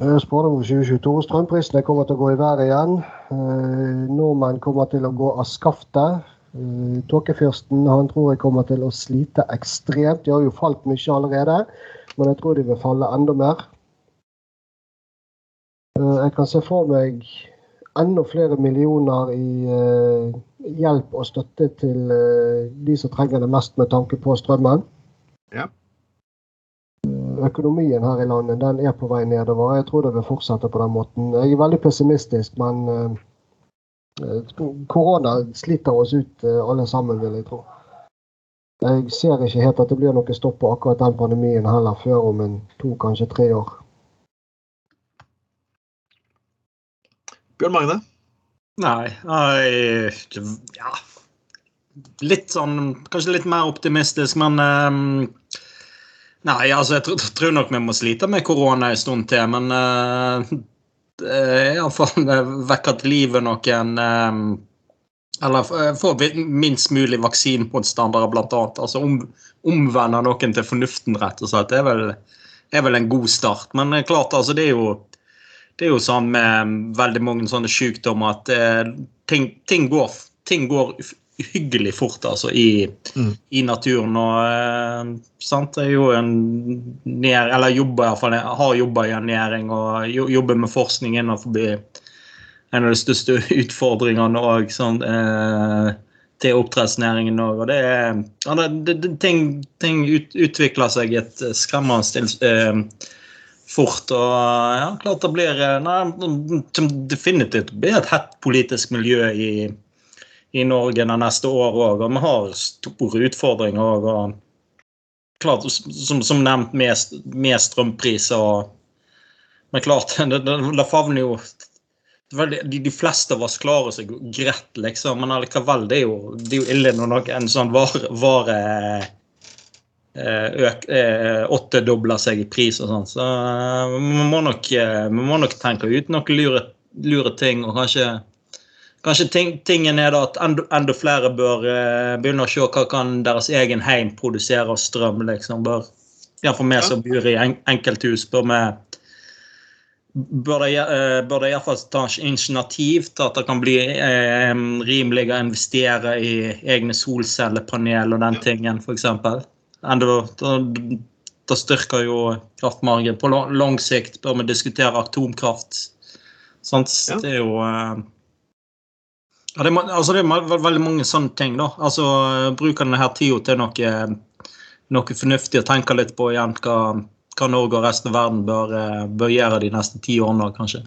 Eh, Spådom for 2022. Strømprisene kommer til å gå i været igjen. Eh, Nordmenn kommer til å gå av skaftet. Eh, Tåkefyrsten tror jeg kommer til å slite ekstremt. De har jo falt mye allerede, men jeg tror de vil falle enda mer. Jeg kan se for meg enda flere millioner i hjelp og støtte til de som trenger det mest med tanke på strømmen. Ja. Økonomien her i landet den er på vei nedover. Jeg tror det vil fortsette på den måten. Jeg er veldig pessimistisk, men eh, korona sliter oss ut eh, alle sammen, vil jeg tro. Jeg ser ikke helt at det blir noe stopp på akkurat den pandemien heller før om en to, kanskje tre år. Bjørn Magne. Nei, jeg, ja Litt sånn Kanskje litt mer optimistisk, men ehm, Nei, altså, jeg tror, tror nok vi må slite med korona en stund til, men uh, Iallfall vekke til live noen um, Eller eh, få minst mulig vaksinemotstandere, blant annet. Altså om, omvende noen til fornuften, rett og slett. Det er vel, er vel en god start. Men eh, klart, altså, det er jo det er jo sånn med veldig mange sånne sykdommer at eh, ting, ting, går, ting går hyggelig fort altså, i, Mm. i naturen. Og eh, sant, jeg jo en nær, eller jobber i fall, har jobba i en næring og jobber med forskning innenfor en av de største utfordringene og, sånn, eh, til oppdrettsnæringen òg. Og det er ja, det, det, ting, ting ut, utvikler seg et skremmende stils, eh, fort. Og ja, klart det blir eh, nei, definitivt blir et hett politisk miljø i, i Norge de neste år, òg. Og vi har store utfordringer òg. Klart, som, som nevnt, med, med strømpriser og Men klart, det, det, det favner jo de, de fleste av oss klarer seg greit, liksom, men allikevel, det er jo, det er jo ille når noe, en sånn vare, vare eh, eh, åttedobler seg i pris og sånn. Så eh, vi må nok, vi må nok tenke ut noen lure, lure ting, og kanskje Kanskje ting, tingen er da at enda, enda flere bør eh, begynne å se hva kan deres egen heim produsere av strøm. liksom. Bør, Iallfall vi som bor i en, enkelthus, bør vi bør de, eh, bør de iallfall ta initiativ til at det kan bli eh, rimeligere å investere i egne solcellepanel og den tingen, f.eks. Det styrker jo kraftmargen. På lang, sikt bør vi diskutere atomkraft. Sant? Ja. Det er jo eh, ja, det, altså det er veldig mange sånne ting. da. Altså, Bruke denne tida til noe, noe fornuftig å tenke litt på igjen. Hva, hva Norge og resten av verden bør, eh, bør gjøre de neste ti årene, kanskje.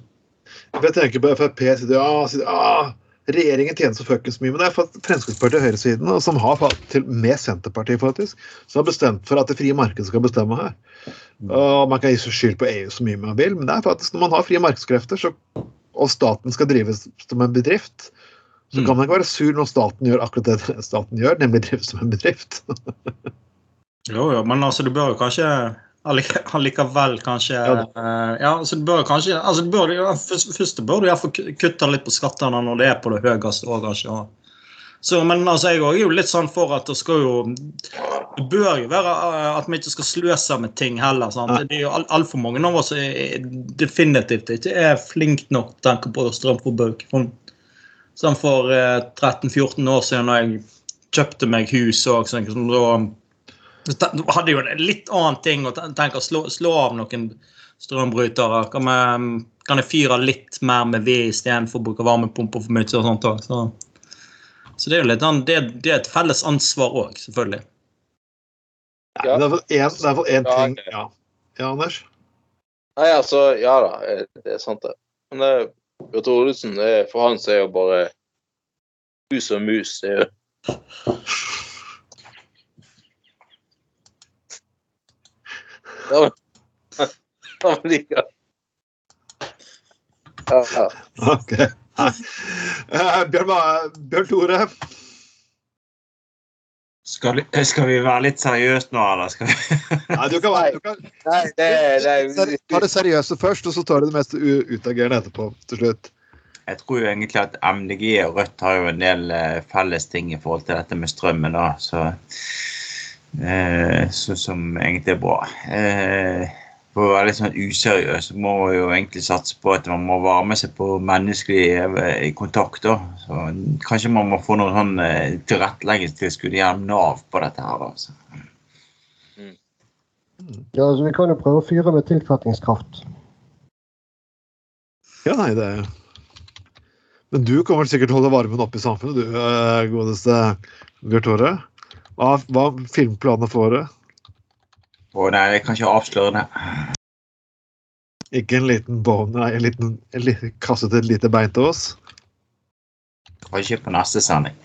Jeg tenker på Frp sier ja, sier, ah, regjeringen tjener så fuckings mye. Men det er for Fremskrittspartiet og høyresiden, som har til, med Senterpartiet faktisk, som har bestemt for at det frie markedet skal bestemme her. Og Man kan gi skyld på EU så mye man vil, men det er faktisk når man har frie markedskrefter, så, og staten skal drives som en bedrift, så Mm. kan man ikke være sur når staten gjør akkurat det staten gjør, nemlig drive som en bedrift. Jo, jo, men altså, du bør jo kanskje allikevel kanskje Ja eh, Ja, altså, du bør kanskje altså, du bør, ja, først, først bør du iallfall kutte litt på skattene når det er på det høyeste òg, kanskje. Så, men altså, jeg er jo litt sånn for at det skal jo Det bør jo være eh, at vi ikke skal sløse med ting heller. sant? Det er jo al- altfor mange av oss definitivt ikke er flinke nok til å tenke på strømforbruk. Sånn sånn for eh, 13-14 år siden da jeg kjøpte meg hus òg, sånn, da hadde hadde jo en litt annen ting å tenke å slå, slå av noen strømbrytere. Kan, vi, kan jeg fyre litt mer med ved istedenfor å bruke varmepumper for mye? og sånt også. Så, så det er jo litt det, det er et felles ansvar òg, selvfølgelig. Ja. Det er iallfall én ting ja. ja, Anders? Nei, altså, ja da, eh, det er sant det. Men det, Bjørn Thoresen, for han så er jo bare hus og mus. Er jo Ja, Han liker ja. Ok. Eh, Bjørn, Ma- Bjørn Tore, Skal, vi- skal vi være litt seriøse nå, eller? Skal vi? Nei, du kan, være- du kan Nei, det, det, ta det seriøse først, og så tar du det mest utagerende etterpå. til slutt. Jeg tror jo egentlig at MDG og Rødt har jo en del eh, felles ting i forhold til dette med strømmen, da. Så, eh, så som egentlig er bra. Eh, for å være litt sånn useriøs så må man jo egentlig satse på at man må være med seg på menneskelig eh, kontakt. da. Så kanskje man må få noen sånn eh, tilretteleggingstilskudd gjennom Nav på dette her. da. Så. Ja, så Vi kan jo prøve å fyre med tilfatningskraft. Ja, nei, det er Men du kommer sikkert holde varmen oppe i samfunnet, du, eh, godeste Bjørn Tore. Hva er filmplanene for året? Og nei, jeg kan ikke avsløre det. Ikke en liten bone, nei, en liten, en liten kastet et lite bein til oss? Kanskje på neste sending.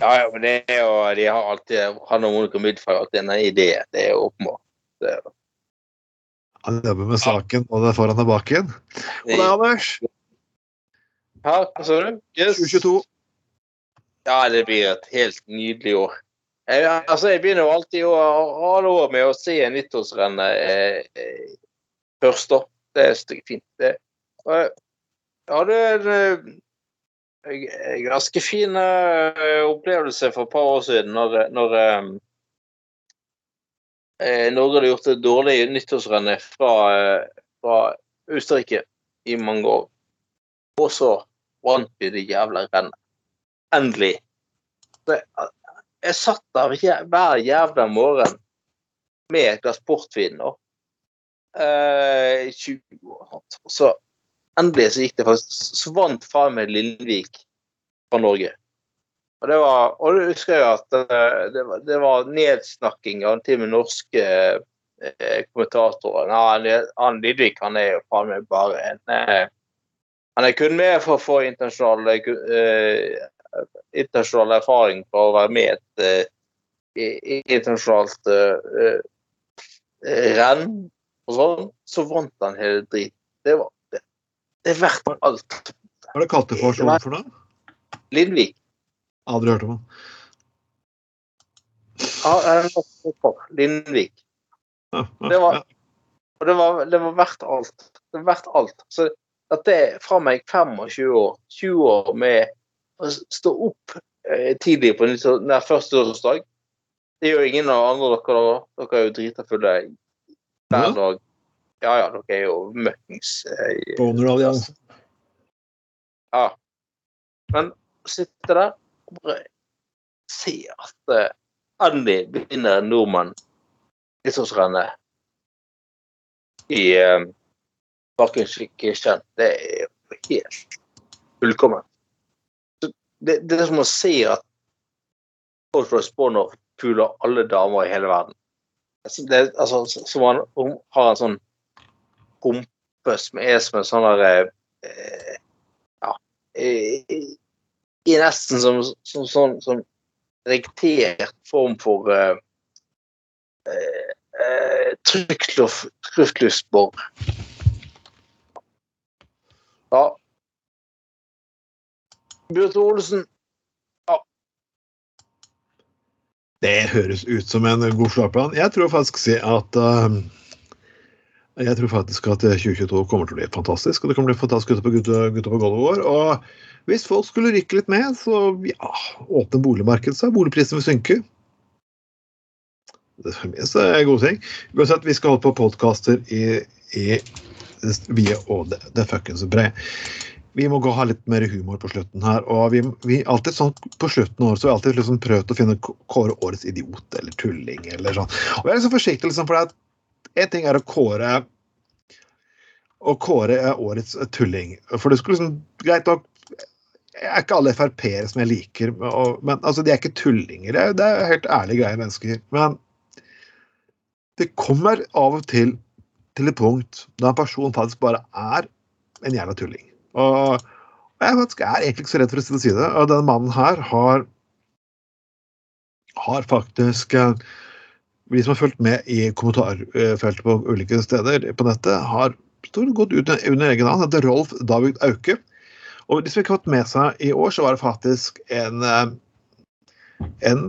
Ja, ja, men det er jo, de har alltid Han og Monica Midtfire alltid en idé. Det er jo åpenbart. Det er, Han jobber med saken både foran og bak igjen. Og deg, Anders? Ja, hva sa du? Yes. 2022. Ja, det blir et helt nydelig år. Jeg, altså, jeg begynner jo alltid å ha det år med å se en nyttårsrenne eh, først, da. Det er fint. Det. Jeg hadde en eh, ganske fin eh, opplevelse for et par år siden når, når eh, eh, Norge hadde gjort et dårlig nyttårsrenne fra, eh, fra Østerrike i mange år. Og så vant vi det jævla rennet. Endelig. Så jeg, satt der hver jævla morgen med et glass portvin nå. Eh, i 20 år. så endelig så gikk det faktisk Så vant faen meg Lillevik fra Norge. Og det var Og du husker jeg at eh, det, var, det var nedsnakking av til med norske eh, kommentatorer. Er- han Lillevik han er jo faen meg bare en eh, Han er kun med for å få internasjonale eh, internasjonal erfaring for å være med i et eh, internasjonalt uh, renn og sånn, så vant han hele driten. Det var det, det er verdt alt. Hva er det kalte for sånn for noe? Lindvik. Aldri hørt om han. Ja, Lindvik. Det var-. Og det var, det var verdt alt. Det var verdt alt. Så at det er fra meg 25 år, 20 år med stå opp eh, tidlig på nytt- nei, første årsdag Det gjør ingen av andre dere da. Dere er jo drita fulle hver Ja. dag. Ja ja, dere er jo møkkings eh, Boner-alliansen. Ja. Men sitte der og bare se at eh, Andy begynner en nordmann nyttårsrennet i eh, Bakken Kirken. Det er jo helt fullkomment. Det, det er som å se at folk fra puler alle damer i hele verden. Det, altså, så- som han har en sånn rumpe som er som en sånn derre eh, Ja i, nesten som som sånn som rektert form for eh, eh, trykkluftbor. Ja. Bjørn Olsen, Det høres ut som en god slagplan. Jeg tror faktisk at uh, jeg tror faktisk at 2022 kommer til å bli fantastisk, og det å bli fantastisk ute på, gutta, på gulvet vår. Og hvis folk skulle rykke litt med, så ja, åpne boligmarkedet, så er boligprisene vil synke. Det er en god ting. Uansett, vi skal holde på podkaster i, i via og det, det fuckings bre. Vi må gå ha litt mer humor på slutten her. og vi, vi alltid sånn På slutten av året så har vi alltid liksom prøvd å finne kåre årets idiot eller tulling. eller sånn. Og jeg er liksom forsiktig, liksom, for at en ting er å kåre å kåre årets tulling. For det skulle liksom Greit nok jeg er ikke alle Frp-ere som jeg liker, og, men altså, de er ikke tullinger. Det er, det er helt ærlige, greie mennesker. Men det kommer av og til til et punkt da en person faktisk bare er en jævla tulling. Og og jeg faktisk er egentlig ikke så redd for å si det. Og denne mannen her har har faktisk eh, Vi som har fulgt med i kommentarfeltet på ulike steder på nettet, har stort gått ut under egen navn. heter Rolf David Auke. Og de som ikke har fått med seg i år, så var det faktisk en eh, en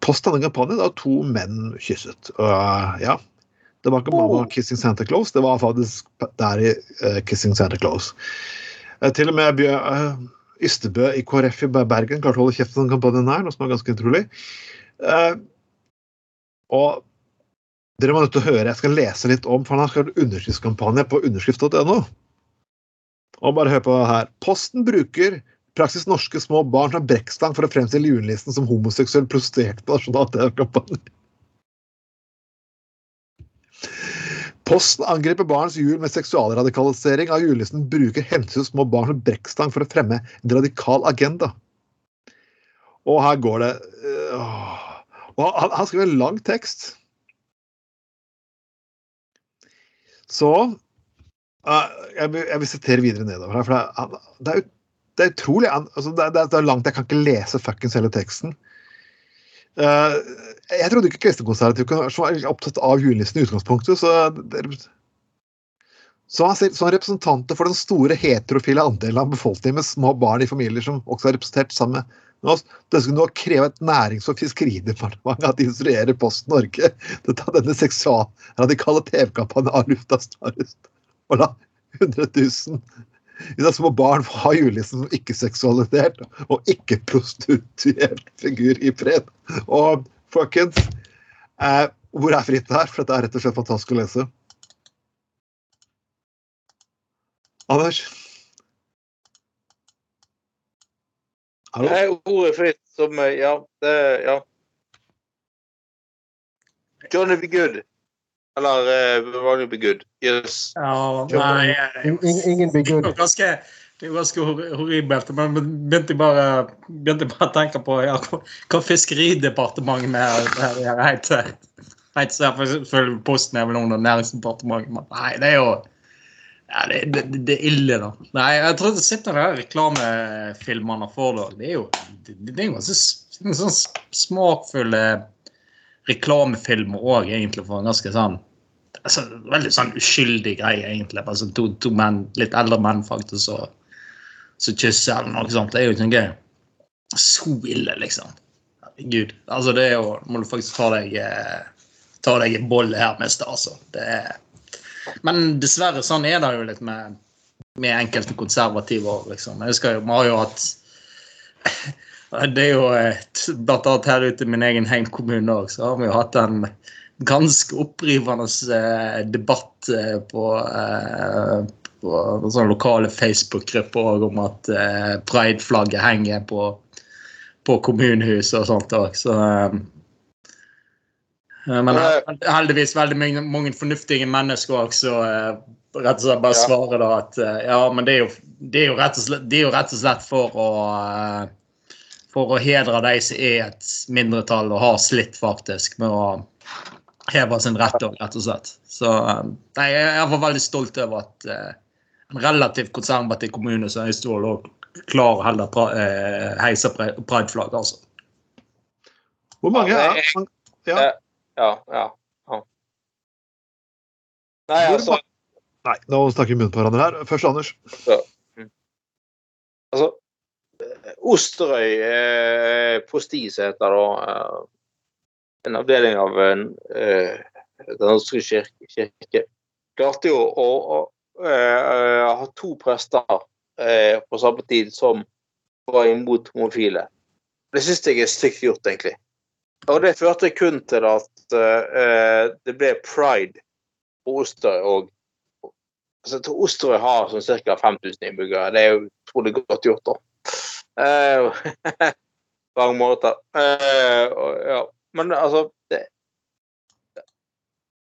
post av den kampanjen da to menn kysset. Og eh, ja, det var ikke mamma kissing Santa Claus, det var faktisk Daddy uh, kissing Santa Claus. Uh, til og med Bjør, uh, Ystebø i KrF i Bergen klarte å holde kjeft om den kampanjen her, noe som er ganske utrolig. Uh, og dere må nødt til å høre, jeg skal lese litt om, for han har skrevet underskriftskampanje på underskrift.no. Og bare hør på her. Posten bruker praksis norske små barn fra brekkstang for å fremstille julenissen som homoseksuell prostituert på nasjonal TV-kampanje. Posten angriper barns jul med seksualradikalisering av julenissen bruker hensyn små barn som brekkstang for å fremme en radikal agenda. Og her går det øh, og Han, han skriver en lang tekst. Så øh, jeg, jeg vil sitere videre nedover her, for det, det, er, det er utrolig altså det, er- det er langt. Jeg kan ikke lese fuckings hele teksten. Eh, jeg trodde ikke kristenkonservative kunne være så opptatt av julenissen i utgangspunktet. Så, så han ser som representanter for den store heterofile andelen av befolkningen med små barn i familier som også er representert sammen med oss, det skulle nå kreve et nærings- og fiskeridepartement at de instruerer Posten Norge til å ta denne seksualradikale TV-kampanjen av lufta snarest. Og la 100 000 disse små barn har ha julenissen som ikke-seksualisert og ikke-prostituert figur i fred. Og folkens, eh, hvor er fritt her? For dette er rett og slett fantastisk å lese. Anders? Hallo? er ordet fritt som eh, Ja, det Ja. Johnny be good. Eller uh, Ronny be good. Yes. Ja, nei, In- in- Ingen be det good. ganske, det er ganske horribelt. Men begynte bare, begynte bare å tenke på ja, hva, Fiskeridepartementet med det her helt helt Selvfølgelig Posten er vel under Næringsdepartementet, men nei, det er jo ja, det, det, det er ille, da. Nei, jeg tror det sitter der reklamefilmene for det. Det er jo det, det er ganske sånn smakfulle reklamefilmer òg, egentlig, for en ganske sånn altså, Veldig sånn uskyldig greie, egentlig. Sånn to, to menn, litt eldre menn, faktisk, og så kysser eller noe sånt. Det er jo ikke noe så ille, liksom. Herregud. Altså, det er jo Må du faktisk ta deg eh, ta deg en bolle her, mister, altså. Det er men dessverre, sånn er det jo litt med, med enkelte konservativer. liksom. Jeg husker jo, Vi har jo hatt Det er jo et, Blant annet her ute i min egen heimkommune òg, så har vi jo hatt en ganske opprivende eh, debatt eh, på, eh, på sånne lokale Facebook-grupper om at pride-flagget henger på, på kommunehuset og sånt òg. Så men heldigvis veldig mange, mange fornuftige mennesker også eh, rett og slett bare svarer da at ja, men det er jo, det er jo, rett, og slett, det er jo rett og slett for å for å hedre de som er et mindretall og har slitt faktisk med å heve sin rett, òg, rett og slett. Så eh, nei, jeg er veldig stolt over at eh, en relativt konservativ kommune som Øystevoll òg klarer å holde pra- eh, heise prideflagget, prideflagg, altså. Hvor mange Ja, er ja. Ja, ja. ja. Nei, altså, Nei, nå snakker vi munn på hverandre her. Først Anders. altså eh, Osterøy eh, posti, som heter da eh, en avdeling av en, eh, Den norske kirke, kirke klarte jo å, å eh, ha to prester eh, på samme tid som var imot homofile. Det syns jeg er stygt gjort, egentlig. Og det førte kun til at eh, det ble pride på Osterøy òg. altså, Osterøy har sånn ca. 5000 innbyggere. Det er jo utrolig godt gjort, da. Uh, mange måter. Uh, ja. Men altså det,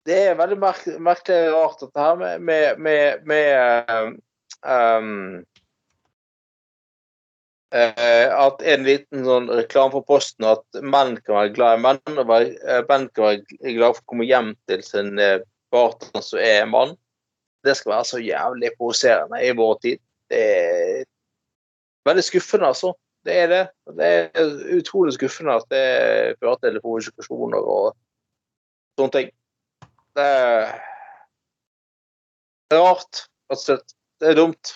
det er veldig merk merkelig og rart, dette her med, med, med, med um, uh, At en liten sånn reklame for Posten at menn kan være glad i menn, og eh, menn kan være glad for å komme hjem til sin eh, partner som er mann. Det skal være så jævlig provoserende i vår tid. Det er veldig skuffende, altså. Det er det. Det er utrolig skuffende at det fører til provokasjoner og sånne ting. Det er rart, rett og slett. Det er dumt.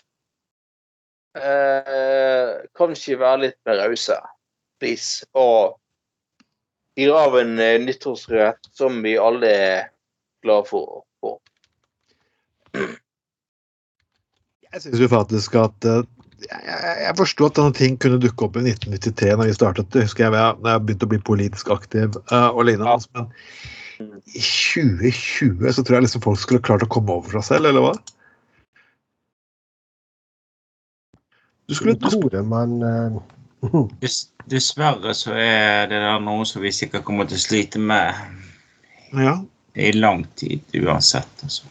Eh, kan ikke være litt mer rause, please. Og gir av en eh, nyttårsrett som vi alle er glad for. for. Jeg syns jo faktisk at eh, jeg, forsto at denne ting kunne dukke opp i 1993 når vi startet. Det husker jeg da jeg begynte å bli politisk aktiv uh, og lignende. Ja. Men i 2020 så tror jeg liksom folk skulle klart å komme over seg selv, eller hva? Du skulle tro det, men uh, dessverre så er det der noe som vi sikkert kommer til å slite med Ja. i lang tid uansett. Altså.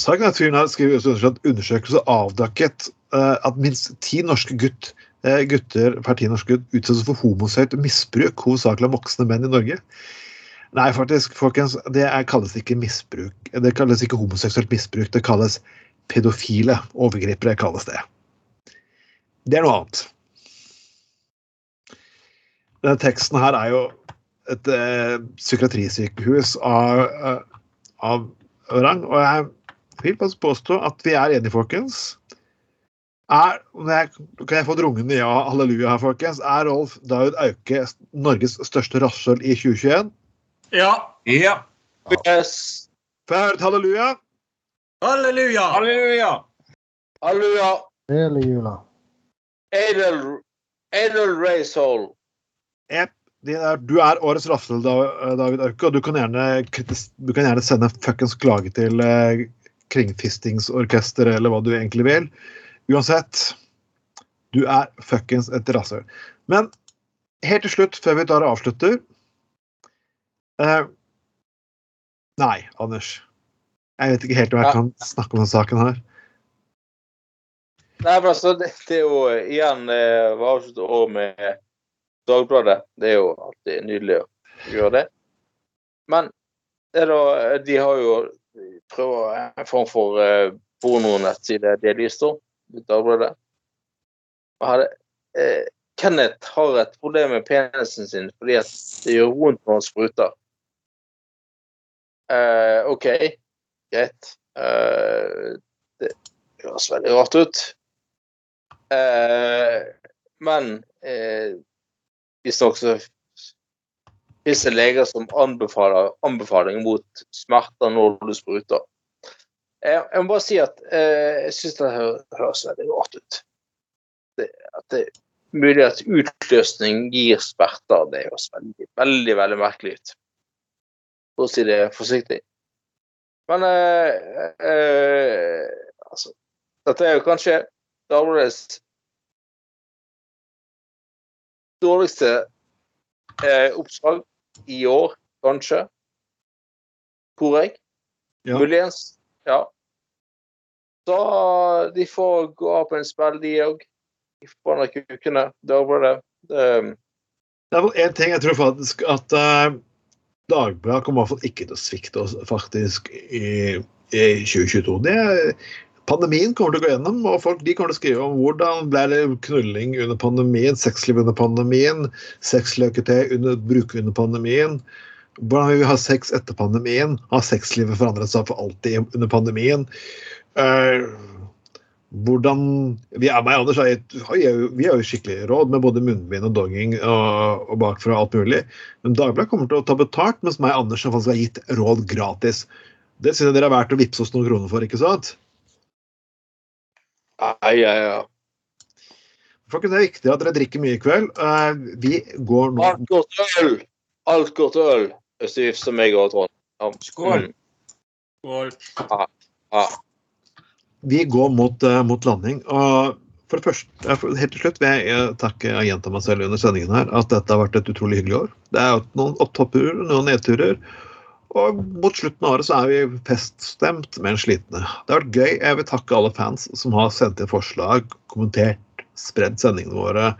Saken er at fyren her skriver også at undersøkelse avdekket eh, at minst ti norske gutt, eh, gutter per ti norske gutt utsettes for homoseksuelt misbruk, hovedsakelig av voksne menn i Norge. Nei, faktisk, folkens, det er, kalles ikke misbruk. Det kalles ikke homoseksuelt misbruk, det kalles pedofile overgripere, kalles det. Det er noe annet. Denne teksten her er jo et eh, psykiatrisykehus av, eh, av rang, og jeg vil bare påstå at vi er enige, folkens. Er, jeg, kan jeg få et rungende ja, halleluja her, folkens? Er Rolf Daud Auke Norges største rasshøl i 2021? Ja. Ja. Yes. Får jeg høre et halleluja? Halleluja! Halleluja! Halleluja. hele jula. Adel, Adel Racehall. Er, du er årets rassel, David Auke, og du kan gjerne, du kan gjerne sende fuckings klage til Kringfistingsorkesteret, eller hva du egentlig vil. Uansett, du er fuckings et rasshøl. Men helt til slutt, før vi tar og avslutter eh, Nei, Anders. Jeg vet ikke helt om jeg kan snakke om denne saken her. Nei, men altså, det, det er jo igjen eh, var avsluttet år med Dagbladet. Det er jo alltid nydelig å gjøre det. Men det da, de har jo prøvd en form for eh, pornonettside delvis, da. Dagbladet. Og hadde, eh, Kenneth har et problem med penisen sin fordi at det gjør vondt når han spruter. Eh, OK, greit. Eh, det høres veldig rart ut. Eh, men eh, visstnok så det leger som anbefaler anbefaling mot smerter når du spruter. Jeg, jeg må bare si at eh, jeg syns det høres veldig rart ut. Det, at det er mulig at utløsning gir smerter, det høres veldig, veldig, veldig merkelig ut. For å si det forsiktig. Men eh, eh, altså Dette er jo kanskje Dagbladets dårligste eh, oppslag i år, kanskje. Tror jeg. Ja. Muligens. Ja. Så de får gå av på en spill, de òg. De forbanna kukene. Dagbladet. Det, Det er én ting jeg tror faktisk at uh, Dagbladet kommer i hvert fall ikke til å svikte oss faktisk i, i 2022. Det er, pandemien kommer til å gå gjennom, og folk de kommer til å skrive om hvordan ble det knulling under pandemien, sexliv under pandemien, sexløketøy under, bruk under pandemien. Hvordan vil vi ha sex etter pandemien? Har sexlivet forandret seg for alltid under pandemien? Uh, hvordan Vi er meg, Anders, er, vi har jo skikkelig råd med både munnbind og dogging og, og bakfra alt mulig. Men Dagbladet kommer til å ta betalt, mens meg og Anders har gitt råd gratis. Det syns jeg dere er verdt å vippse oss noen kroner for, ikke sant? Ai, ja, ja. Folkens, det er viktig at dere drikker mye i kveld. Uh, vi går nå Alt går til øl! Alt går til øl, hvis du gifter meg og Trond. Ja. Skål. Mm. Skål. Ja. Vi går mot, uh, mot landing. Og for det første, for- helt til slutt vil jeg uh, takke og gjenta meg selv under sendingen her at dette har vært et utrolig hyggelig år. Det er noen opptopper, noen nedturer. Og mot slutten av året så er vi feststemt, men slitne. Det har vært gøy. Jeg vil takke alle fans som har sendt inn forslag, kommentert, spredd sendingene våre.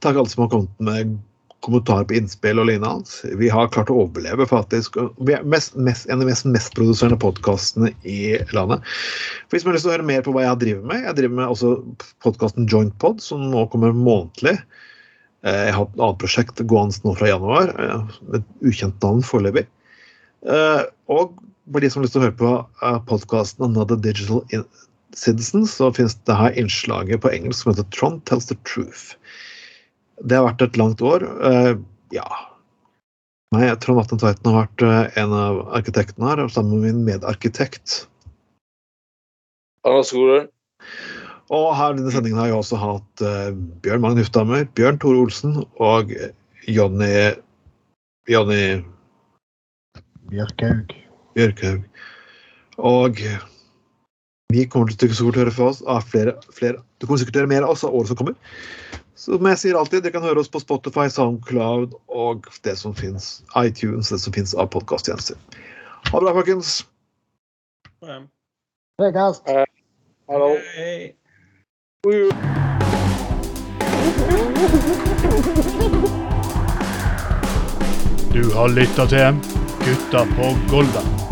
Takk alle som har kommet med kommentarer på innspill og lignende. Vi har klart å overleve, faktisk. Vi er mest, mest, en av de mest mestproduserende podkastene i landet. For Hvis man har lyst til å høre mer på hva jeg driver med, jeg driver med også podkasten Jointpod, som nå kommer månedlig. Eh, Jeg har et annet prosjekt gående nå fra januar, eh, med et ukjent navn foreløpig. Eh, Og for de som har lyst til å høre på podkasten Another Digital Citizen, så finnes det her innslaget på engelsk som heter Trond Tells the Truth. Det har vært et langt år. Eh, ja. Nei, Trond Atten Tveiten har vært eh, en av arkitektene her, sammen med min medarkitekt. Anders Skolen. Og her i denne sendingen har jeg også hatt eh, Bjørn Magnus Hufdammer, Bjørn Tore Olsen og Jonny Jonny Bjørkhaug. Bjørkhaug. Og vi kommer til å høre fra oss av flere, flere Du kommer sikkert til å høre mer av oss av året som kommer. Som jeg sier alltid, dere kan høre oss på Spotify, SoundCloud og det som finnes, iTunes, det som finnes av podkasttjenester. Ha det bra, folkens. Ja. Vegas. Hallo. Du har lytta til Gutta på Golda.